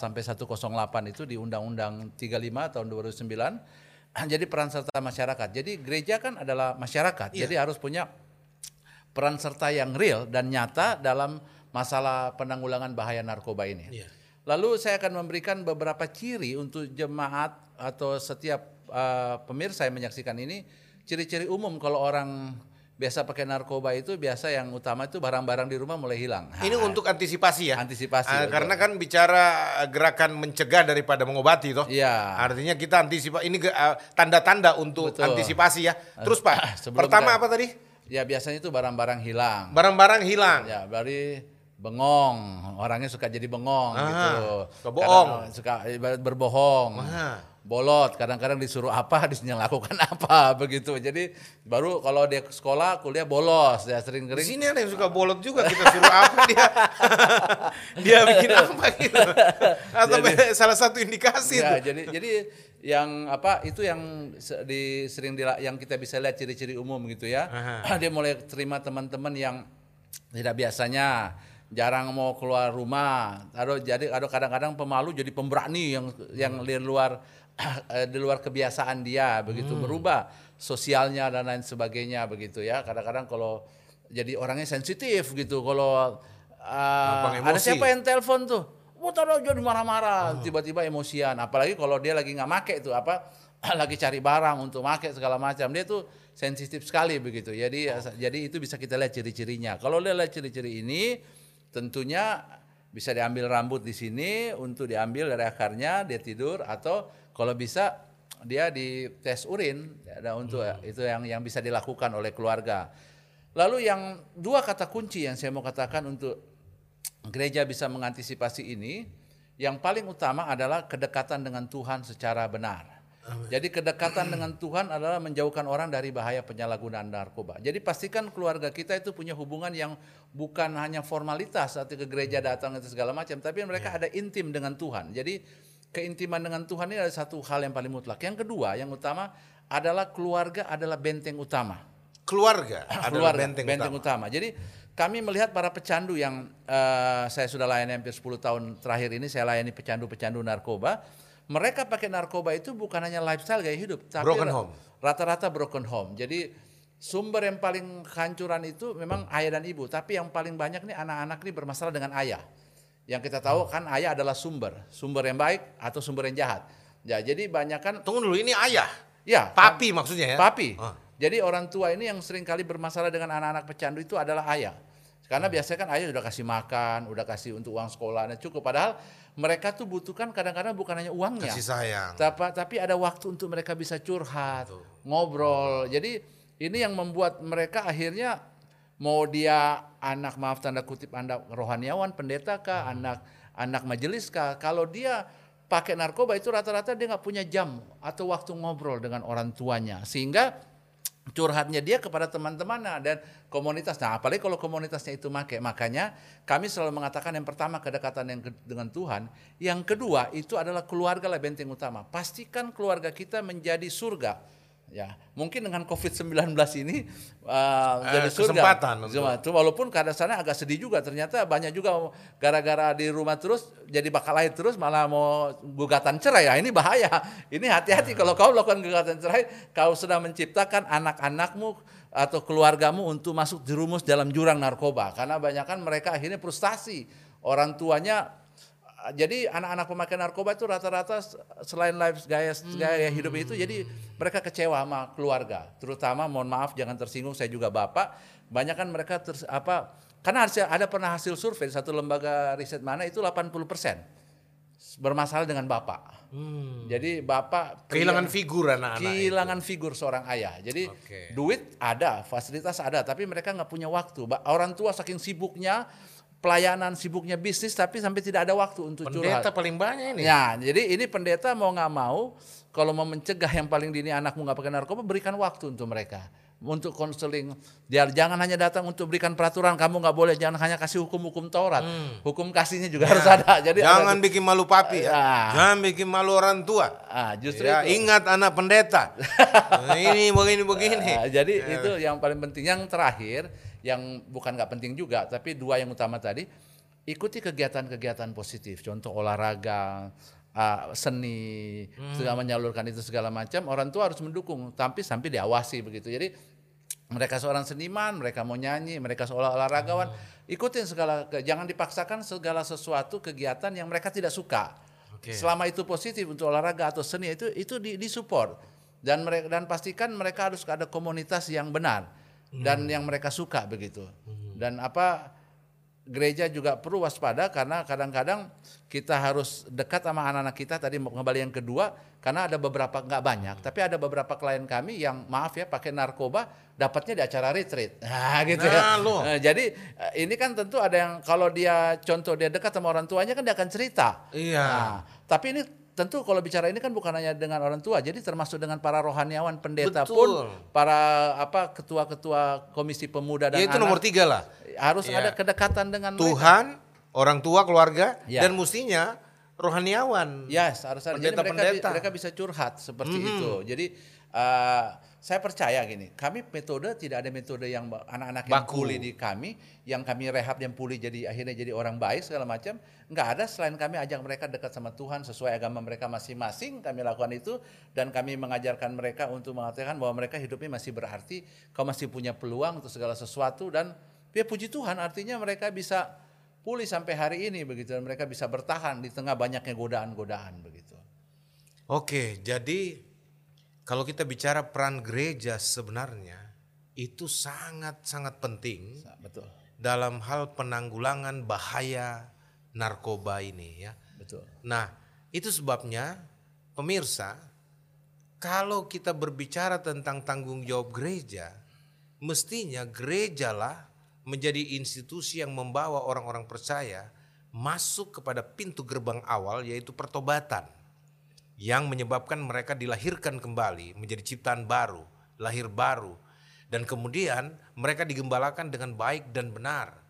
sampai 108 itu di Undang-Undang 35 tahun 2009 jadi peran serta masyarakat. Jadi gereja kan adalah masyarakat. Jadi harus punya peran serta yang real dan nyata dalam masalah penanggulangan bahaya narkoba ini. Iya. Lalu saya akan memberikan beberapa ciri untuk jemaat atau setiap uh, pemirsa yang menyaksikan ini, ciri-ciri umum kalau orang biasa pakai narkoba itu biasa yang utama itu barang-barang di rumah mulai hilang. Ini Nah, untuk antisipasi ya. Antisipasi, betul. karena kan bicara gerakan mencegah daripada mengobati toh. Iya. Artinya kita antisipasi ini ah, tanda-tanda untuk Betul. antisipasi ya. Terus Pak, Sebelum pertama kita- apa tadi? Ya biasanya itu barang-barang hilang. Barang-barang hilang. Ya, dari bengong. Orangnya suka jadi bengong Ah, gitu. suka bohong. Kadang- suka berbohong. Ah. Bolot, kadang-kadang disuruh apa, disuruh lakukan apa begitu. Jadi baru kalau dia ke sekolah, kuliah bolos, ya sering Di kering. sini ada yang suka bolot juga kita suruh apa dia dia bikin apa gitu atau salah satu indikasi Ya, jadi jadi yang apa itu yang di sering dila- yang kita bisa lihat ciri-ciri umum gitu ya. Dia mulai terima teman-teman yang tidak biasanya jarang mau keluar rumah. Ada jadi ada kadang-kadang pemalu jadi pemberani yang yang di luar di luar kebiasaan dia begitu berubah sosialnya dan lain sebagainya begitu ya. Kadang-kadang kalau jadi orangnya sensitif gitu kalau uh, ada siapa yang telepon tuh Wah, taruh jadi marah-marah, tiba-tiba emosian. Apalagi kalau dia lagi nggak make itu apa, lagi cari barang untuk make segala macam. Dia tuh sensitif sekali begitu. Jadi jadi itu bisa kita lihat ciri-cirinya. Kalau lihat ciri-ciri ini, tentunya bisa diambil rambut di sini untuk diambil dari akarnya, dia tidur atau kalau bisa dia di tes urin. Ada untuk itu yang yang bisa dilakukan oleh keluarga. Lalu yang dua kata kunci yang saya mau katakan untuk gereja bisa mengantisipasi ini, yang paling utama adalah kedekatan dengan Tuhan secara benar. Jadi kedekatan dengan Tuhan adalah menjauhkan orang dari bahaya penyalahgunaan narkoba. Jadi pastikan keluarga kita itu punya hubungan yang bukan hanya formalitas saat ke gereja datang itu segala macam, tapi mereka ada intim dengan Tuhan. Jadi keintiman dengan Tuhan ini adalah satu hal yang paling mutlak. Yang kedua, yang utama adalah keluarga adalah benteng utama keluarga adalah keluarga, benteng, benteng, utama. utama. Jadi kami melihat para pecandu yang eh, saya sudah layani hampir 10 tahun terakhir ini saya layani pecandu-pecandu narkoba. Mereka pakai narkoba itu bukan hanya lifestyle gaya hidup, tapi Broken home. rata-rata broken home. Jadi sumber yang paling hancuran itu memang ayah dan ibu, tapi yang paling banyak nih anak-anak nih bermasalah dengan ayah. Yang kita tahu kan ayah adalah sumber, sumber yang baik atau sumber yang jahat. Ya, jadi banyak kan Tunggu dulu ini ayah. ya Papi maksudnya ya. Papi. Ah. Jadi orang tua ini yang sering kali bermasalah dengan anak-anak pecandu itu adalah ayah. Karena Hmm. biasanya kan ayah udah kasih makan, udah kasih untuk uang sekolahnya cukup. Padahal mereka tuh butuhkan kadang-kadang bukan hanya uangnya. Kasih sayang. Tapi, tapi ada waktu untuk mereka bisa curhat, ngobrol. Jadi ini yang membuat mereka akhirnya mau dia anak maaf tanda kutip anak rohaniawan, pendeta kah, anak anak majelis kah, kalau dia pakai narkoba itu rata-rata dia nggak punya jam atau waktu ngobrol dengan orang tuanya, sehingga curhatnya dia kepada teman-temannya dan komunitas. Nah, apalagi kalau komunitasnya itu make. Makanya kami selalu mengatakan yang pertama kedekatan yang dengan Tuhan, yang kedua itu adalah keluarga lah benteng utama. Pastikan keluarga kita menjadi surga. Ya, mungkin dengan COVID-19 ini uh, jadi surga. kesempatan untuk- Cuma- walaupun keadaannya agak sedih juga ternyata banyak juga gara-gara di rumah terus jadi bakal lahir terus malah mau gugatan cerai. Ya ini bahaya. Ini hati-hati. Kalau kau lakukan gugatan cerai kau sedang menciptakan anak-anakmu atau keluargamu untuk masuk jerumus dalam jurang narkoba. Karena banyak kan mereka akhirnya frustasi. Orang tuanya jadi anak-anak pemakai narkoba itu rata-rata selain life gaya gaya hidup itu jadi mereka kecewa sama keluarga terutama mohon maaf jangan tersinggung saya juga bapak banyak kan mereka ters- apa karena hasil, ada pernah hasil survei satu lembaga riset mana itu 80 bermasalah dengan bapak. Jadi bapak Kehilangan figur anak-anak. itu. kehilangan figur seorang ayah. Jadi Oke. duit ada, fasilitas ada, tapi mereka nggak punya waktu. Orang tua saking sibuknya pelayanan, sibuknya bisnis, tapi sampai tidak ada waktu untuk Pendeta curhat. paling banyak ini. Ya, jadi ini pendeta mau nggak mau, kalau mau mencegah yang paling dini anakmu nggak pakai narkoba, berikan waktu untuk mereka, untuk konseling. Dia jangan hanya datang untuk berikan peraturan, kamu nggak boleh, jangan hanya kasih hukum-hukum Taurat, hukum kasihnya juga harus ada. Jadi Hmm. Ya. Jangan ada- bikin malu papi ya. Ya. Jangan bikin malu orang tua. ah, justru Ya, itu. ingat anak pendeta. Ini begini begini. Ah, jadi itu yang paling penting. Yang terakhir, yang bukan nggak penting juga, tapi dua yang utama tadi, ikuti kegiatan-kegiatan positif. Contoh olahraga, ah, seni, segala menyalurkan itu segala macam. Orang tua harus mendukung, tapi sampai diawasi begitu. Jadi mereka seorang seniman, mereka mau nyanyi, mereka seolah olahragawan, ikutin segala, jangan dipaksakan segala sesuatu kegiatan yang mereka tidak suka. Oke. Selama itu positif untuk olahraga atau seni itu itu di, disupport dan mereka dan pastikan mereka harus ada komunitas yang benar dan yang mereka suka begitu. Dan apa gereja juga perlu waspada karena kadang-kadang kita harus dekat sama anak-anak kita. Tadi kembali yang kedua karena ada beberapa nggak banyak tapi ada beberapa klien kami yang maaf ya pakai narkoba dapatnya di acara retreat. Nah gitu ya. Nah, lo. Nah, jadi eh, ini kan tentu ada yang kalau dia contoh dia dekat sama orang tuanya kan dia akan cerita. Iya. Nah, tapi ini tentu kalau bicara ini kan bukan hanya dengan orang tua, jadi termasuk dengan para rohaniawan, pendeta Betul. pun, para apa ketua-ketua komisi pemuda dan Ya itu anak, nomor tiga lah. harus Ya. ada kedekatan dengan mereka. Tuhan, orang tua, keluarga, Ya. dan mestinya rohaniawan. Yes, harus ada. Jadi mereka, Pendeta-pendeta. mereka bisa curhat seperti itu. Jadi eh, saya percaya gini, kami metode tidak ada metode yang anak-anak yang Baku. pulih di kami, yang kami rehab yang pulih jadi akhirnya jadi orang baik segala macam, nggak ada selain kami ajak mereka dekat sama Tuhan sesuai agama mereka masing-masing, kami lakukan itu dan kami mengajarkan mereka untuk mengatakan bahwa mereka hidupnya masih berarti, kau masih punya peluang untuk segala sesuatu dan ya puji Tuhan artinya mereka bisa pulih sampai hari ini begitu dan mereka bisa bertahan di tengah banyaknya godaan-godaan begitu. Oke, jadi kalau kita bicara peran gereja sebenarnya itu sangat-sangat penting betul, dalam hal penanggulangan bahaya narkoba ini ya. betul. Nah, itu sebabnya pemirsa, kalau kita berbicara tentang tanggung jawab gereja, mestinya gerejalah menjadi institusi yang membawa orang-orang percaya masuk kepada pintu gerbang awal yaitu pertobatan yang menyebabkan mereka dilahirkan kembali menjadi ciptaan baru, lahir baru. Dan kemudian mereka digembalakan dengan baik dan benar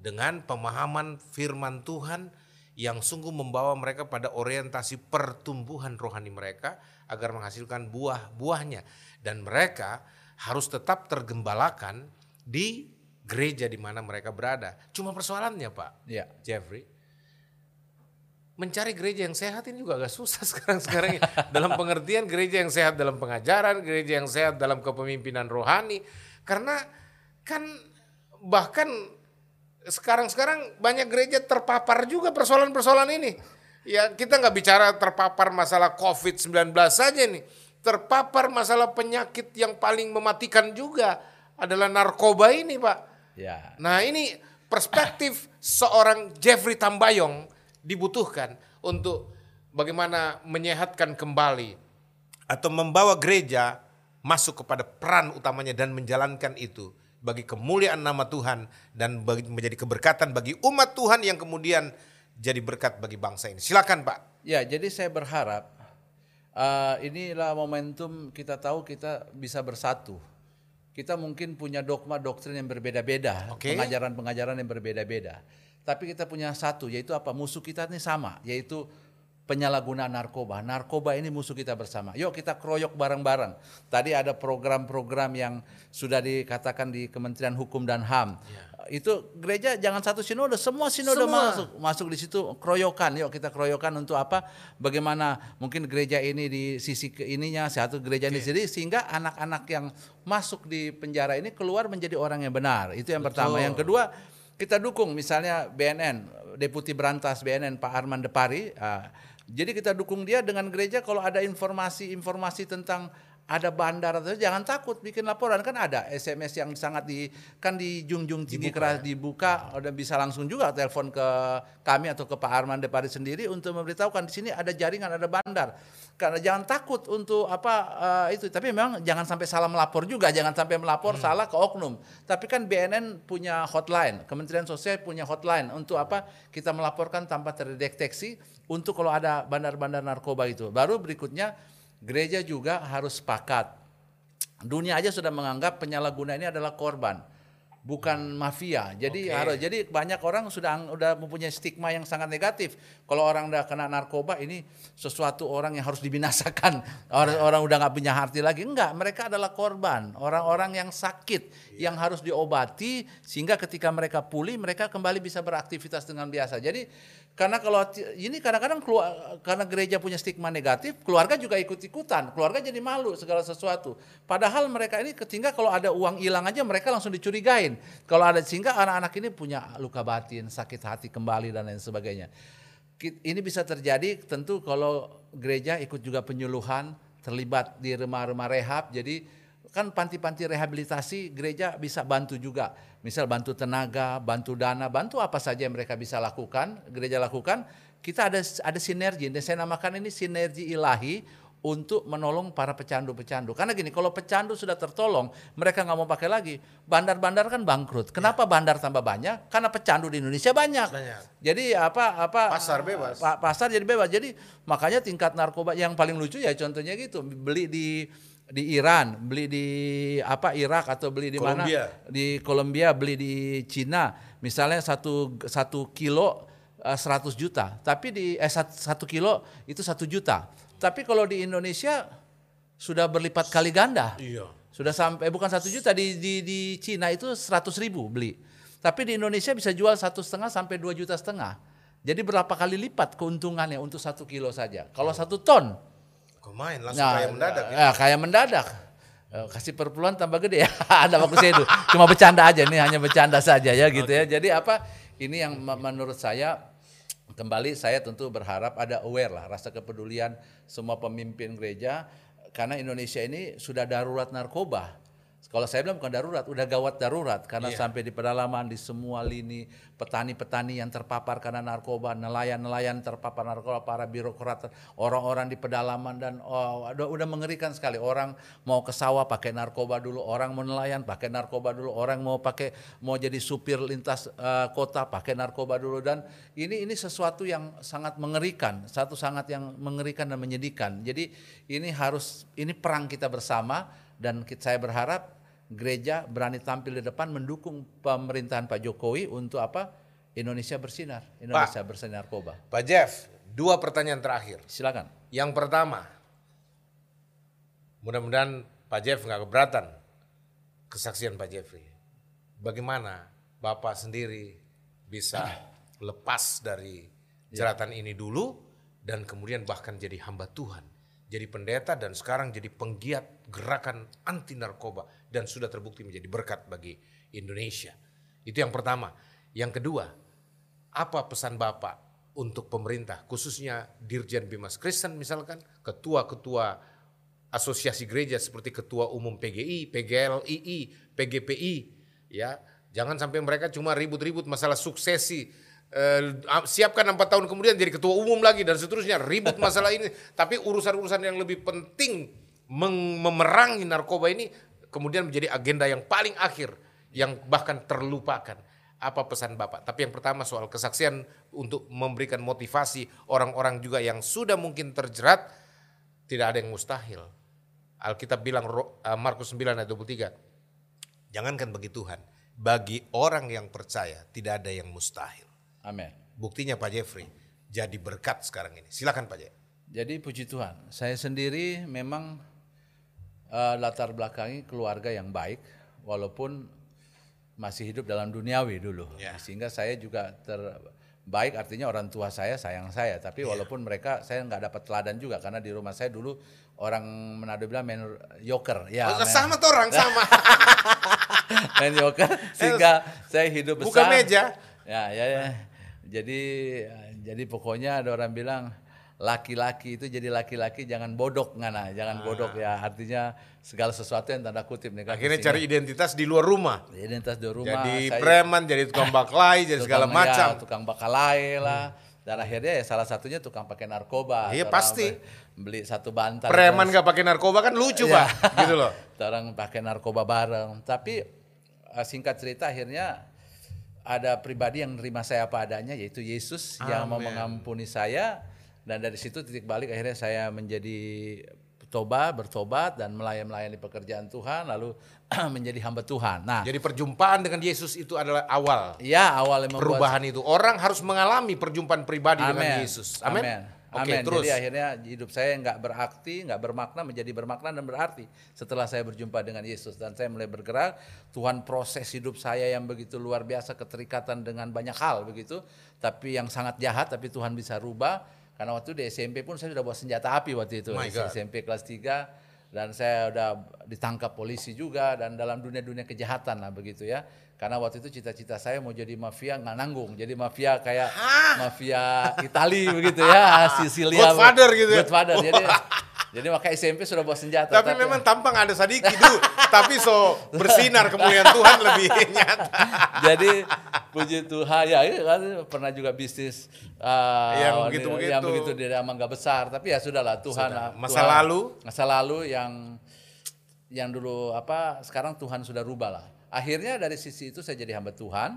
dengan pemahaman firman Tuhan yang sungguh membawa mereka pada orientasi pertumbuhan rohani mereka agar menghasilkan buah-buahnya dan mereka harus tetap tergembalakan di gereja di mana mereka berada. Cuma persoalannya, Pak. Ya, Jeffrey, mencari gereja yang sehat ini juga agak susah sekarang-sekarang ini. dalam pengertian gereja yang sehat dalam pengajaran, gereja yang sehat dalam kepemimpinan rohani. Karena kan bahkan sekarang-sekarang banyak gereja terpapar juga persoalan-persoalan ini. Ya kita nggak bicara terpapar masalah COVID-19 saja nih. Terpapar masalah penyakit yang paling mematikan juga adalah narkoba ini Pak. ya. Nah ini perspektif seorang Jeffrey Tambayong dibutuhkan untuk bagaimana menyehatkan kembali atau membawa gereja masuk kepada peran utamanya dan menjalankan itu bagi kemuliaan nama Tuhan dan bagi, menjadi keberkatan bagi umat Tuhan yang kemudian jadi berkat bagi bangsa ini. Silakan Pak. Ya, jadi saya berharap eh, inilah momentum kita tahu kita bisa bersatu. Kita mungkin punya dogma doktrin yang berbeda-beda, Oke. pengajaran-pengajaran yang berbeda-beda. Tapi kita punya satu, yaitu apa? Musuh kita ini sama, yaitu penyalahgunaan narkoba. Narkoba ini musuh kita bersama. Yuk kita kroyok bareng-bareng. Tadi ada program-program yang sudah dikatakan di Kementerian Hukum dan HAM. Itu gereja jangan satu sinode, semua sinode Semua. masuk masuk di situ kroyokan. Yuk kita kroyokan untuk apa? Bagaimana mungkin gereja ini di sisi ke ininya, satu gereja ini sendiri sehingga anak-anak yang masuk di penjara ini keluar menjadi orang yang benar. Itu yang pertama. Betul. Yang kedua, kita dukung misalnya BNN, Deputi Berantas BNN Pak Arman Depari. ah, jadi kita dukung dia dengan gereja kalau ada informasi-informasi tentang ada bandar atau jangan takut bikin laporan. Kan ada SMS yang sangat di kan di junjung tinggi Dibuka, keras ya? dibuka. Dan bisa langsung juga telepon ke kami atau ke Pak Arman Depari sendiri untuk memberitahukan di sini ada jaringan ada bandar. Karena jangan takut untuk apa eh, itu. Tapi memang jangan sampai salah melapor juga. Jangan sampai melapor salah ke oknum. Tapi kan BNN punya hotline Kementerian Sosial punya hotline untuk apa kita melaporkan tanpa terdeteksi untuk kalau ada bandar-bandar narkoba itu. Baru berikutnya gereja juga harus sepakat dunia aja sudah menganggap penyalahguna ini adalah korban bukan mafia. Jadi Oke. harus jadi banyak orang sudah udah mempunyai stigma yang sangat negatif. Kalau orang udah kena narkoba ini sesuatu orang yang harus dibinasakan. Orang orang udah nggak punya hati lagi. Enggak, mereka adalah korban, orang-orang yang sakit yang harus diobati sehingga ketika mereka pulih mereka kembali bisa beraktivitas dengan biasa. Jadi karena kalau ini kadang-kadang keluar, karena gereja punya stigma negatif, keluarga juga ikut-ikutan. Keluarga jadi malu segala sesuatu. Padahal mereka ini ketika kalau ada uang hilang aja mereka langsung dicurigain. Kalau ada sehingga anak-anak ini punya luka batin, sakit hati kembali dan lain sebagainya. Ini bisa terjadi tentu kalau gereja ikut juga penyuluhan, terlibat di rumah-rumah rehab. Jadi kan panti-panti rehabilitasi gereja bisa bantu juga. Misal bantu tenaga, bantu dana, bantu apa saja yang mereka bisa lakukan, gereja lakukan. Kita ada ada sinergi, dan saya namakan ini sinergi ilahi untuk menolong para pecandu-pecandu. Karena gini, kalau pecandu sudah tertolong, mereka nggak mau pakai lagi. Bandar-bandar kan bangkrut. Kenapa bandar tambah banyak? Karena pecandu di Indonesia banyak. Banyak. Jadi apa apa Pasar bebas. pa- pasar jadi bebas. Jadi makanya tingkat narkoba yang paling lucu ya contohnya gitu, beli di di Iran, beli di apa Irak atau beli di mana? Kolombia. Di Kolombia, beli di Cina. Misalnya satu satu kilo eh, 100 juta, tapi di eh sat- satu kilo itu satu juta. Tapi kalau di Indonesia sudah berlipat kali ganda. Iya. Sudah sampai bukan satu juta di di di Cina itu 100 ribu beli. Tapi di Indonesia bisa jual satu setengah sampai dua juta setengah. Jadi berapa kali lipat keuntungannya untuk satu kilo saja. Kalau satu ton, Kok main langsung kayak mendadak ya. ya, kayak mendadak. Eh, Kasih perpuluhan tambah gede ya. Ada bagusnya itu. Cuma bercanda aja nih, hanya bercanda saja ya gitu ya. Jadi apa? Ini yang me- menurut saya kembali saya tentu berharap ada aware lah rasa kepedulian semua pemimpin gereja karena Indonesia ini sudah darurat narkoba. Kalau saya bilang bukan darurat, udah gawat darurat karena Iya. sampai di pedalaman di semua lini petani-petani yang terpapar karena narkoba, nelayan-nelayan terpapar narkoba, para birokrat, orang-orang di pedalaman dan oh, udah, udah mengerikan sekali. Orang mau ke sawah pakai narkoba dulu, orang mau nelayan pakai narkoba dulu, orang mau pakai mau jadi supir lintas eh, kota pakai narkoba dulu dan ini ini sesuatu yang sangat mengerikan, satu sangat yang mengerikan dan menyedihkan. Jadi ini harus ini perang kita bersama dan saya berharap gereja berani tampil di depan mendukung pemerintahan Pak Jokowi untuk apa? Indonesia bersinar, Indonesia bersinar narkoba. Pak Jeff, dua pertanyaan terakhir. Silakan. Yang pertama, mudah-mudahan Pak Jeff nggak keberatan kesaksian Pak Jeffrey. Bagaimana Bapak sendiri bisa lepas dari jeratan ini dulu dan kemudian bahkan jadi hamba Tuhan, jadi pendeta dan sekarang jadi penggiat gerakan anti narkoba dan sudah terbukti menjadi berkat bagi Indonesia. Itu yang pertama. Yang kedua, apa pesan Bapak untuk pemerintah, khususnya Dirjen Bimas Kristen misalkan, ketua-ketua asosiasi gereja seperti ketua umum PGI, PGLII, PGPI, ya jangan sampai mereka cuma ribut-ribut masalah suksesi, eh, siapkan empat tahun kemudian jadi ketua umum lagi dan seterusnya ribut masalah ini, tapi urusan-urusan yang lebih penting memerangi narkoba ini kemudian menjadi agenda yang paling akhir, yang bahkan terlupakan apa pesan Bapak. Tapi yang pertama soal kesaksian untuk memberikan motivasi orang-orang juga yang sudah mungkin terjerat tidak ada yang mustahil. Alkitab bilang eh, Markus 9 ayat 23. Jangankan bagi Tuhan, bagi orang yang percaya tidak ada yang mustahil. Amin. Buktinya Pak Jeffrey jadi berkat sekarang ini. Silakan Pak Jeffrey. Jadi puji Tuhan, saya sendiri memang eh, latar belakangi keluarga yang baik, walaupun masih hidup dalam duniawi dulu, Ya. sehingga saya juga terbaik artinya orang tua saya sayang saya, tapi walaupun mereka saya nggak dapat teladan juga karena di rumah saya dulu orang Manado bilang main yoker, ya Oh, main- sama tuh orang sama. main yoker sehingga saya hidup besar. Buka meja. Ya, ya, ya. Jadi jadi pokoknya ada orang bilang laki-laki itu jadi laki-laki jangan bodok ngana, jangan bodok ya. Artinya segala sesuatu yang tanda kutip nih. Akhirnya cari identitas di luar rumah. identitas di rumah. Jadi saya- preman, jadi tukang baklai, jadi segala tukang- ya, macam. tukang bakalai lah. Dan akhirnya ya salah satunya tukang pakai narkoba. Iya, pasti. Beli satu bantal. Preman terus- gak pakai narkoba kan lucu Iya. pak, gitu loh. Orang pakai narkoba bareng. Tapi eh, singkat cerita akhirnya ada pribadi yang nerima saya apa adanya yaitu Yesus yang mau mengampuni saya dan dari situ titik balik akhirnya saya menjadi toba bertobat dan melayani melayani pekerjaan Tuhan lalu menjadi hamba Tuhan. Nah, Jadi perjumpaan dengan Yesus itu adalah awal ya awalnya membuat perubahan itu. Orang harus mengalami perjumpaan pribadi dengan Amin. Yesus. Amin. Amin. Oke, Amin. terus. Jadi akhirnya hidup saya nggak berarti, nggak bermakna menjadi bermakna dan berarti setelah saya berjumpa dengan Yesus dan saya mulai bergerak. Tuhan proses hidup saya yang begitu luar biasa keterikatan dengan banyak hal begitu, tapi yang sangat jahat tapi Tuhan bisa rubah. Karena waktu di SMP pun saya sudah bawa senjata api waktu itu My God. SMP kelas 3 dan saya udah ditangkap polisi juga dan dalam dunia-dunia kejahatan lah begitu ya. Karena waktu itu cita-cita saya mau jadi mafia nggak nanggung, jadi mafia kayak mafia Itali begitu ya, Sicilia. Godfather gitu ya? Godfather. Jadi jadi maka SMP sudah bawa senjata. Tapi memang tampang ada sedikit dulu, tapi so bersinar kemuliaan Tuhan lebih nyata. jadi puji Tuhan ya, ya kan pernah juga bisnis uh, Yang ini- begitu-begitu. yang begitu dia emang nggak besar tapi ya sudahlah Tuhan Sudah. Masa Tuhan- lalu? masa lalu yang yang dulu apa sekarang Tuhan sudah rubah lah akhirnya dari sisi itu saya jadi hamba Tuhan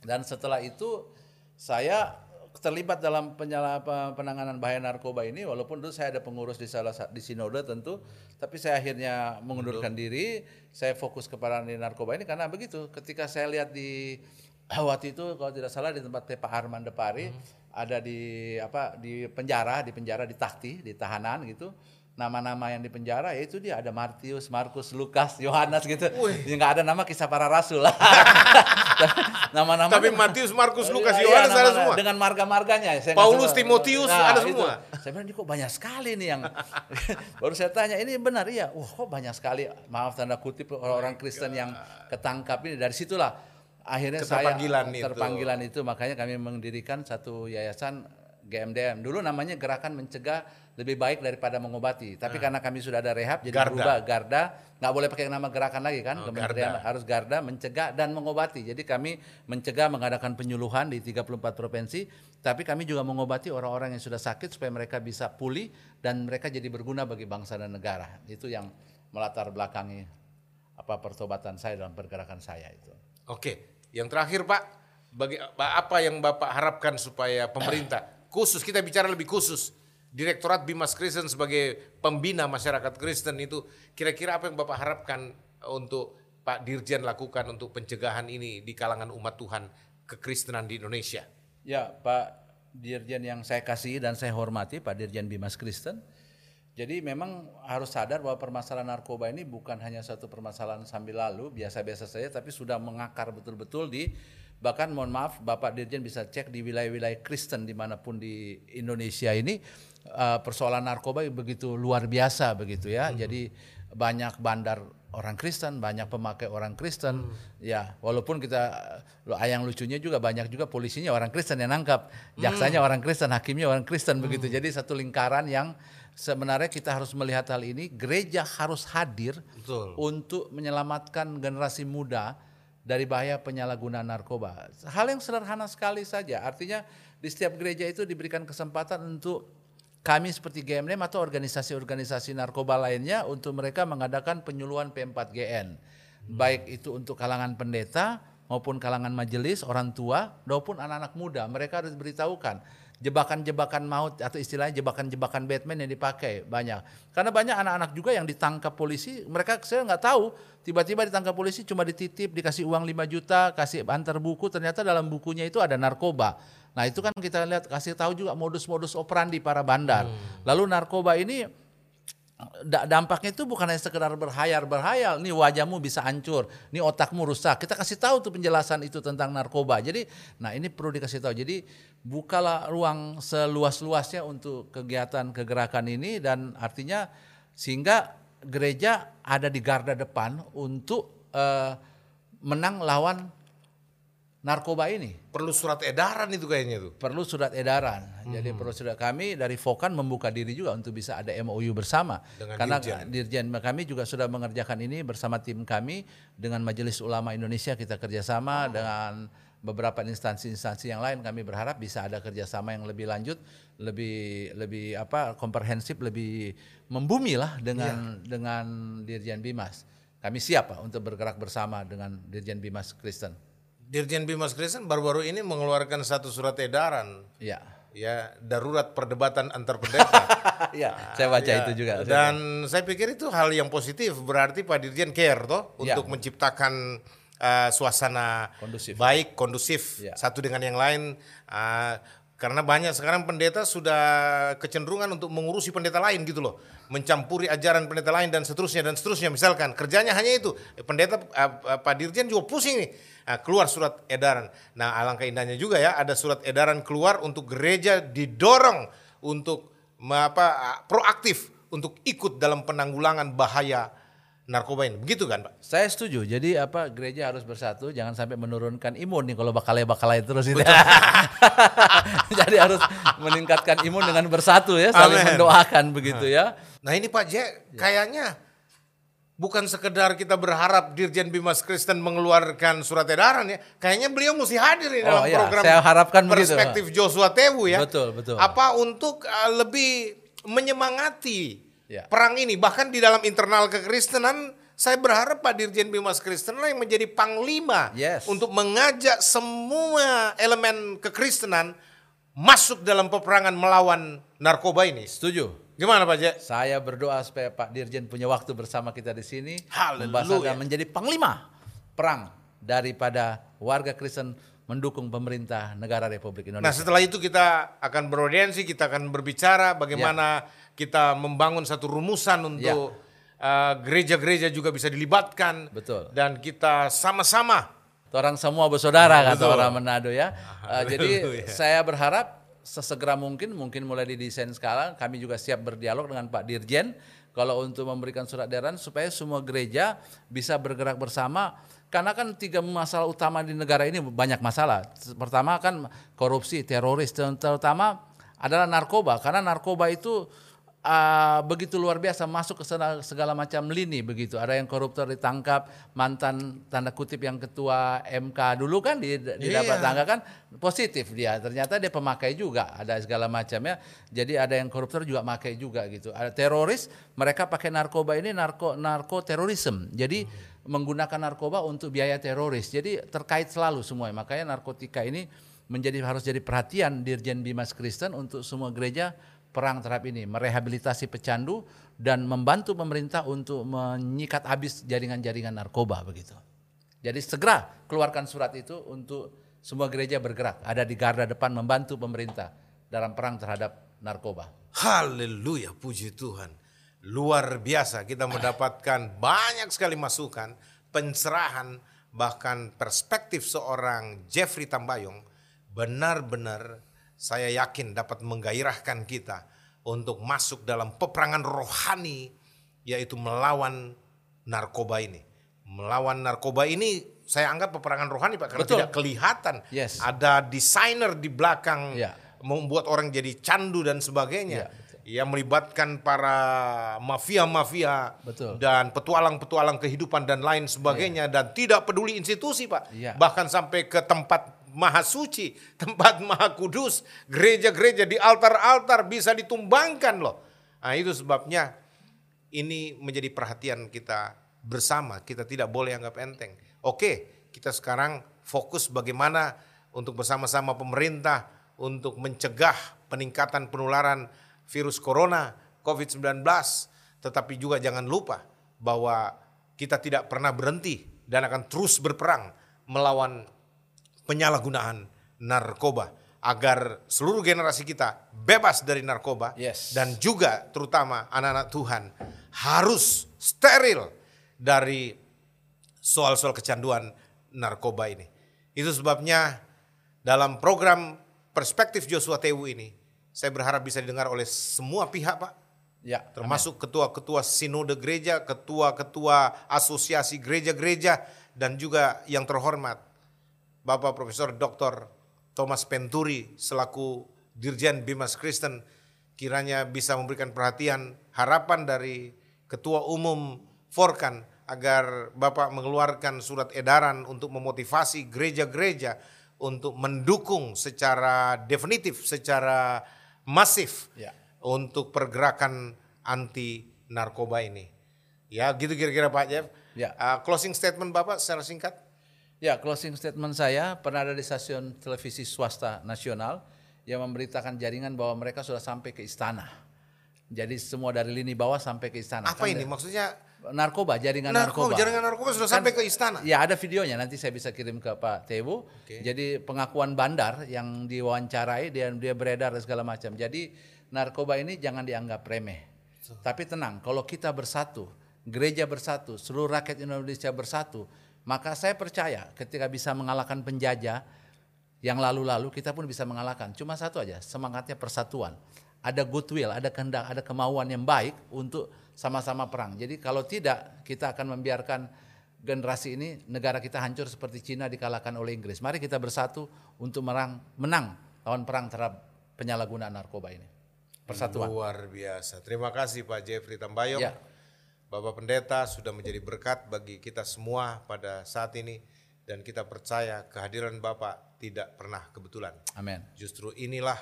dan setelah itu saya terlibat dalam penyala, pe- penanganan bahaya narkoba ini walaupun dulu saya ada pengurus di salah sa- di sinode tentu tapi saya akhirnya mengundurkan diri saya fokus kepada di narkoba ini karena begitu ketika saya lihat di waktu itu kalau tidak salah di tempat Pak Arman Depari ada di apa di penjara di penjara di takti di tahanan gitu nama-nama yang di penjara yaitu dia ada Martius, Markus, Lukas, Yohanes gitu. Ya nggak ada nama kisah para rasul. Nama-nama Tapi Matius, Markus, Lukas, Iya, Yohanes ada semua. Dengan marga-marganya. Saya Paulus, Timotius, ada semua. Saya bilang, "Ini kok banyak sekali nih yang... Baru saya tanya, ini benar ya? Wah kok banyak sekali, maaf tanda kutip orang-orang Kristen yang ketangkap ini. Dari situlah akhirnya saya itu. terpanggilan itu. Makanya kami mendirikan satu yayasan GMDM. Dulu namanya Gerakan Mencegah Lebih Baik Daripada Mengobati. Tapi karena kami sudah ada rehab, jadi. Garda. berubah Garda. Nggak boleh pakai nama gerakan lagi kan? Oh, Kementerian Garda. harus Garda mencegah dan mengobati. Jadi kami mencegah mengadakan penyuluhan di 34 provinsi, tapi kami juga mengobati orang-orang yang sudah sakit supaya mereka bisa pulih dan mereka jadi berguna bagi bangsa dan negara. Itu yang melatar belakangi apa pertobatan saya dalam pergerakan saya itu. Oke, yang terakhir Pak, bagi apa yang Bapak harapkan supaya pemerintah khusus kita bicara lebih khusus Direktorat Bimas Kristen sebagai pembina masyarakat Kristen itu kira-kira apa yang Bapak harapkan untuk Pak Dirjen lakukan untuk pencegahan ini di kalangan umat Tuhan kekristenan di Indonesia? Ya, Pak Dirjen yang saya kasih dan saya hormati, Pak Dirjen Bimas Kristen. Jadi memang harus sadar bahwa permasalahan narkoba ini bukan hanya satu permasalahan sambil lalu, biasa-biasa saja, tapi sudah mengakar betul-betul di bahkan mohon maaf Bapak Dirjen bisa cek di wilayah-wilayah Kristen di mana pun di Indonesia ini eh, persoalan narkoba begitu luar biasa begitu ya. Jadi banyak bandar orang Kristen, banyak pemakai orang Kristen. Ya, walaupun kita lo yang lucunya juga banyak juga polisinya orang Kristen yang nangkap, jaksanya orang Kristen, hakimnya orang Kristen begitu. Jadi satu lingkaran yang sebenarnya kita harus melihat hal ini, gereja harus hadir Betul. untuk menyelamatkan generasi muda dari bahaya penyalahgunaan narkoba. Hal yang sederhana sekali saja. Artinya di setiap gereja itu diberikan kesempatan untuk kami seperti GMDM atau organisasi-organisasi narkoba lainnya untuk mereka mengadakan penyuluhan P4GN. Baik itu untuk kalangan pendeta maupun kalangan majelis, orang tua, maupun anak-anak muda. Mereka harus beritahukan jebakan-jebakan maut atau istilahnya jebakan-jebakan Batman yang dipakai banyak. Karena banyak anak-anak juga yang ditangkap polisi, mereka saya nggak tahu, tiba-tiba ditangkap polisi cuma dititip, dikasih uang 5 juta, kasih antar buku, ternyata dalam bukunya itu ada narkoba. Nah itu kan kita lihat kasih tahu juga modus-modus operandi para bandar. Lalu narkoba ini dampaknya itu bukan hanya sekedar berhayal-berhayal, nih wajahmu bisa hancur, nih otakmu rusak. Kita kasih tahu tuh penjelasan itu tentang narkoba. Jadi, nah ini perlu dikasih tahu. Jadi bukalah ruang seluas-luasnya untuk kegiatan kegerakan ini dan artinya sehingga gereja ada di garda depan untuk eh, menang lawan narkoba ini. Perlu surat edaran itu kayaknya tuh. Perlu surat edaran. Jadi perlu surat kami dari Vokan membuka diri juga untuk bisa ada MOU bersama. Dengan Karena Dirjen. dirjen kami juga sudah mengerjakan ini bersama tim kami dengan Majelis Ulama Indonesia kita kerjasama dengan beberapa instansi-instansi yang lain kami berharap bisa ada kerjasama yang lebih lanjut, lebih lebih apa komprehensif, lebih membumi lah dengan dengan Dirjen Bimas. Kami siap Pak, untuk bergerak bersama dengan Dirjen Bimas Kristen. Dirjen Bimas Kristen baru-baru ini mengeluarkan satu surat edaran Ya. ya darurat perdebatan antar pendeta. ya, saya baca Ya, itu juga. Dan saya pikir itu hal yang positif berarti Pak Dirjen care toh Ya. untuk menciptakan uh, suasana Kondusif. baik kondusif Ya. satu dengan yang lain uh, karena banyak sekarang pendeta sudah kecenderungan untuk mengurusi pendeta lain gitu loh. Mencampuri ajaran pendeta lain dan seterusnya dan seterusnya. Misalkan kerjanya hanya itu. Eh, pendeta uh, uh, Pak Dirjen juga pusing nih. Uh, keluar surat edaran. Nah alangkah indahnya juga ya ada surat edaran keluar untuk gereja didorong untuk apa proaktif untuk ikut dalam penanggulangan bahaya narkoba ini begitu kan Pak Saya setuju. Jadi apa gereja harus bersatu, jangan sampai menurunkan imun nih kalau bakalai bakalai terus itu. Jadi harus meningkatkan imun dengan bersatu ya, saling Amin. mendoakan begitu ya. Nah ini Pak J, kayaknya bukan sekedar kita berharap Dirjen Bimas Kristen mengeluarkan surat edaran ya, kayaknya beliau mesti hadir di Oh, dalam iya, program saya harapkan begitu. perspektif Joshua Tewu ya. Betul, betul. Apa untuk uh, lebih menyemangati Ya. perang ini, bahkan di dalam internal kekristenan. Saya berharap Pak Dirjen Bimas Kristen yang menjadi panglima Yes. untuk mengajak semua elemen kekristenan masuk dalam peperangan melawan narkoba ini. Setuju. Gimana Pak J? Saya berdoa supaya Pak Dirjen punya waktu bersama kita di sini membahas dan menjadi panglima perang daripada warga Kristen mendukung pemerintah negara Republik Nah Indonesia. setelah itu kita akan beraudiensi, kita akan berbicara bagaimana Ya. Kita membangun satu rumusan untuk uh, gereja-gereja juga bisa dilibatkan. Betul. Dan kita sama-sama Orang semua bersaudara kata Betul. orang Manado ya. Uh, jadi Haleluya. saya berharap sesegera mungkin, mungkin mulai didesain sekarang, kami juga siap berdialog dengan Pak Dirjen kalau untuk memberikan surat edaran supaya semua gereja bisa bergerak bersama. Karena kan tiga masalah utama di negara ini banyak masalah. Pertama kan korupsi, teroris, ter- terutama adalah narkoba. Karena narkoba itu ah, begitu luar biasa masuk ke segala, segala macam lini begitu. Ada yang koruptor ditangkap, mantan tanda kutip yang ketua MK dulu kan di, di dapat tangga kan positif dia. Ternyata dia pemakai juga, ada segala macam ya. Jadi ada yang koruptor juga pakai juga gitu. Ada teroris, mereka pakai narkoba ini narko narko terorisme. Jadi menggunakan narkoba untuk biaya teroris. Jadi terkait selalu semua. Makanya narkotika ini menjadi harus jadi perhatian Dirjen Bimas Kristen untuk semua gereja perang terhadap ini, merehabilitasi pecandu dan membantu pemerintah untuk menyikat habis jaringan-jaringan narkoba begitu. Jadi segera keluarkan surat itu untuk semua gereja bergerak, ada di garda depan membantu pemerintah dalam perang terhadap narkoba. Haleluya, puji Tuhan. Luar biasa kita mendapatkan banyak sekali masukan, pencerahan, bahkan perspektif seorang Jeffrey Tambayong benar-benar saya yakin dapat menggairahkan kita untuk masuk dalam peperangan rohani yaitu melawan narkoba ini. Melawan narkoba ini saya anggap peperangan rohani Pak karena Betul. tidak kelihatan. Yes. Ada desainer di belakang Ya. membuat orang jadi candu dan sebagainya. Ya, betul. yang melibatkan para mafia-mafia dan petualang-petualang kehidupan dan lain sebagainya dan tidak peduli institusi, Pak. Iya. Bahkan sampai ke tempat maha suci, tempat maha kudus, gereja-gereja di altar-altar bisa ditumbangkan loh. Nah, itu sebabnya ini menjadi perhatian kita bersama. Kita tidak boleh anggap enteng. Oke, kita sekarang fokus bagaimana untuk bersama-sama pemerintah untuk mencegah peningkatan penularan virus corona COVID-19. Tetapi juga jangan lupa bahwa kita tidak pernah berhenti dan akan terus berperang melawan penyalahgunaan narkoba agar seluruh generasi kita bebas dari narkoba Yes. dan juga terutama anak-anak Tuhan harus steril dari soal-soal kecanduan narkoba ini. Itu sebabnya dalam program Perspektif Joshua Tewu ini saya berharap bisa didengar oleh semua pihak, Pak. Ya, Termasuk ketua-ketua sinode gereja, ketua-ketua asosiasi gereja-gereja dan juga yang terhormat Bapak Profesor Dr. Thomas Penturi selaku Dirjen Bimas Kristen kiranya bisa memberikan perhatian harapan dari Ketua Umum Forkan agar Bapak mengeluarkan surat edaran untuk memotivasi gereja-gereja untuk mendukung secara definitif, secara masif Ya. untuk pergerakan anti narkoba ini. Ya, gitu kira-kira Pak Jeff. Ya. Uh, closing statement Bapak secara singkat. Ya, closing statement saya pernah ada di stasiun televisi swasta nasional yang memberitakan jaringan bahwa mereka sudah sampai ke istana. Jadi semua dari lini bawah sampai ke istana. Apa Kan ini? Maksudnya Narkoba, jaringan narkoba, narkoba. jaringan narkoba sudah sampai ke istana. Ya ada videonya nanti saya bisa kirim ke Pak Tewu. Jadi pengakuan bandar yang diwawancarai dia dia beredar dan segala macam. Jadi narkoba ini jangan dianggap remeh. Tapi tenang, kalau kita bersatu, gereja bersatu, seluruh rakyat Indonesia bersatu, maka saya percaya ketika bisa mengalahkan penjajah yang lalu-lalu kita pun bisa mengalahkan. Cuma satu aja, semangatnya persatuan. Ada goodwill, ada kehendak, ada kemauan yang baik untuk sama-sama perang. Jadi kalau tidak, kita akan membiarkan generasi ini negara kita hancur seperti Cina dikalahkan oleh Inggris. Mari kita bersatu untuk merang, menang lawan perang terhadap penyalahgunaan narkoba ini. Persatuan. Luar biasa. Terima kasih Pak Jeffrey Tambayong. Ya. Bapak Pendeta sudah menjadi berkat bagi kita semua pada saat ini dan kita percaya kehadiran Bapak tidak pernah kebetulan. Amin. Justru inilah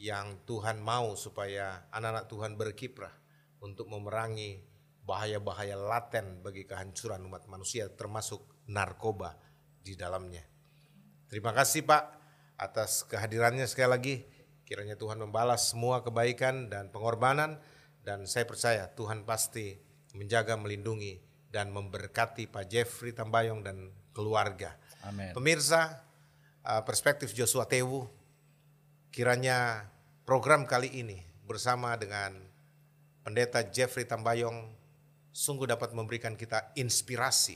yang Tuhan mau supaya anak-anak Tuhan berkiprah untuk memerangi bahaya-bahaya laten bagi kehancuran umat manusia termasuk narkoba di dalamnya. Terima kasih Pak atas kehadirannya sekali lagi. Kiranya Tuhan membalas semua kebaikan dan pengorbanan dan saya percaya Tuhan pasti menjaga, melindungi dan memberkati Pak Jeffrey Tambayong dan keluarga. Amin. Pemirsa, uh, perspektif Joshua Tewu, kiranya program kali ini bersama dengan Pendeta Jeffrey Tambayong sungguh dapat memberikan kita inspirasi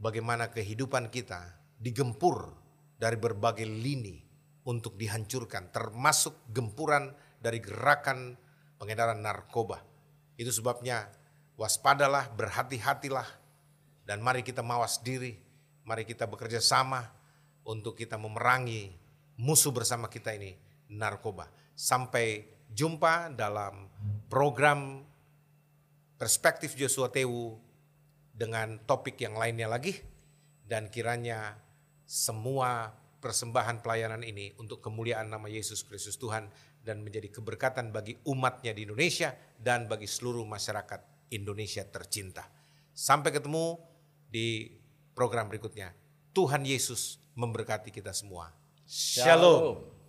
bagaimana kehidupan kita digempur dari berbagai lini untuk dihancurkan, termasuk gempuran dari gerakan pengedaran narkoba. Itu sebabnya waspadalah, berhati-hatilah, dan mari kita mawas diri, mari kita bekerja sama untuk kita memerangi musuh bersama kita ini, narkoba. Sampai jumpa dalam program Perspektif Joshua Tewu dengan topik yang lainnya lagi dan kiranya semua persembahan pelayanan ini untuk kemuliaan nama Yesus Kristus Tuhan dan menjadi keberkatan bagi umatnya di Indonesia dan bagi seluruh masyarakat Indonesia tercinta. Sampai ketemu di program berikutnya. Tuhan Yesus memberkati kita semua. Shalom. Shalom.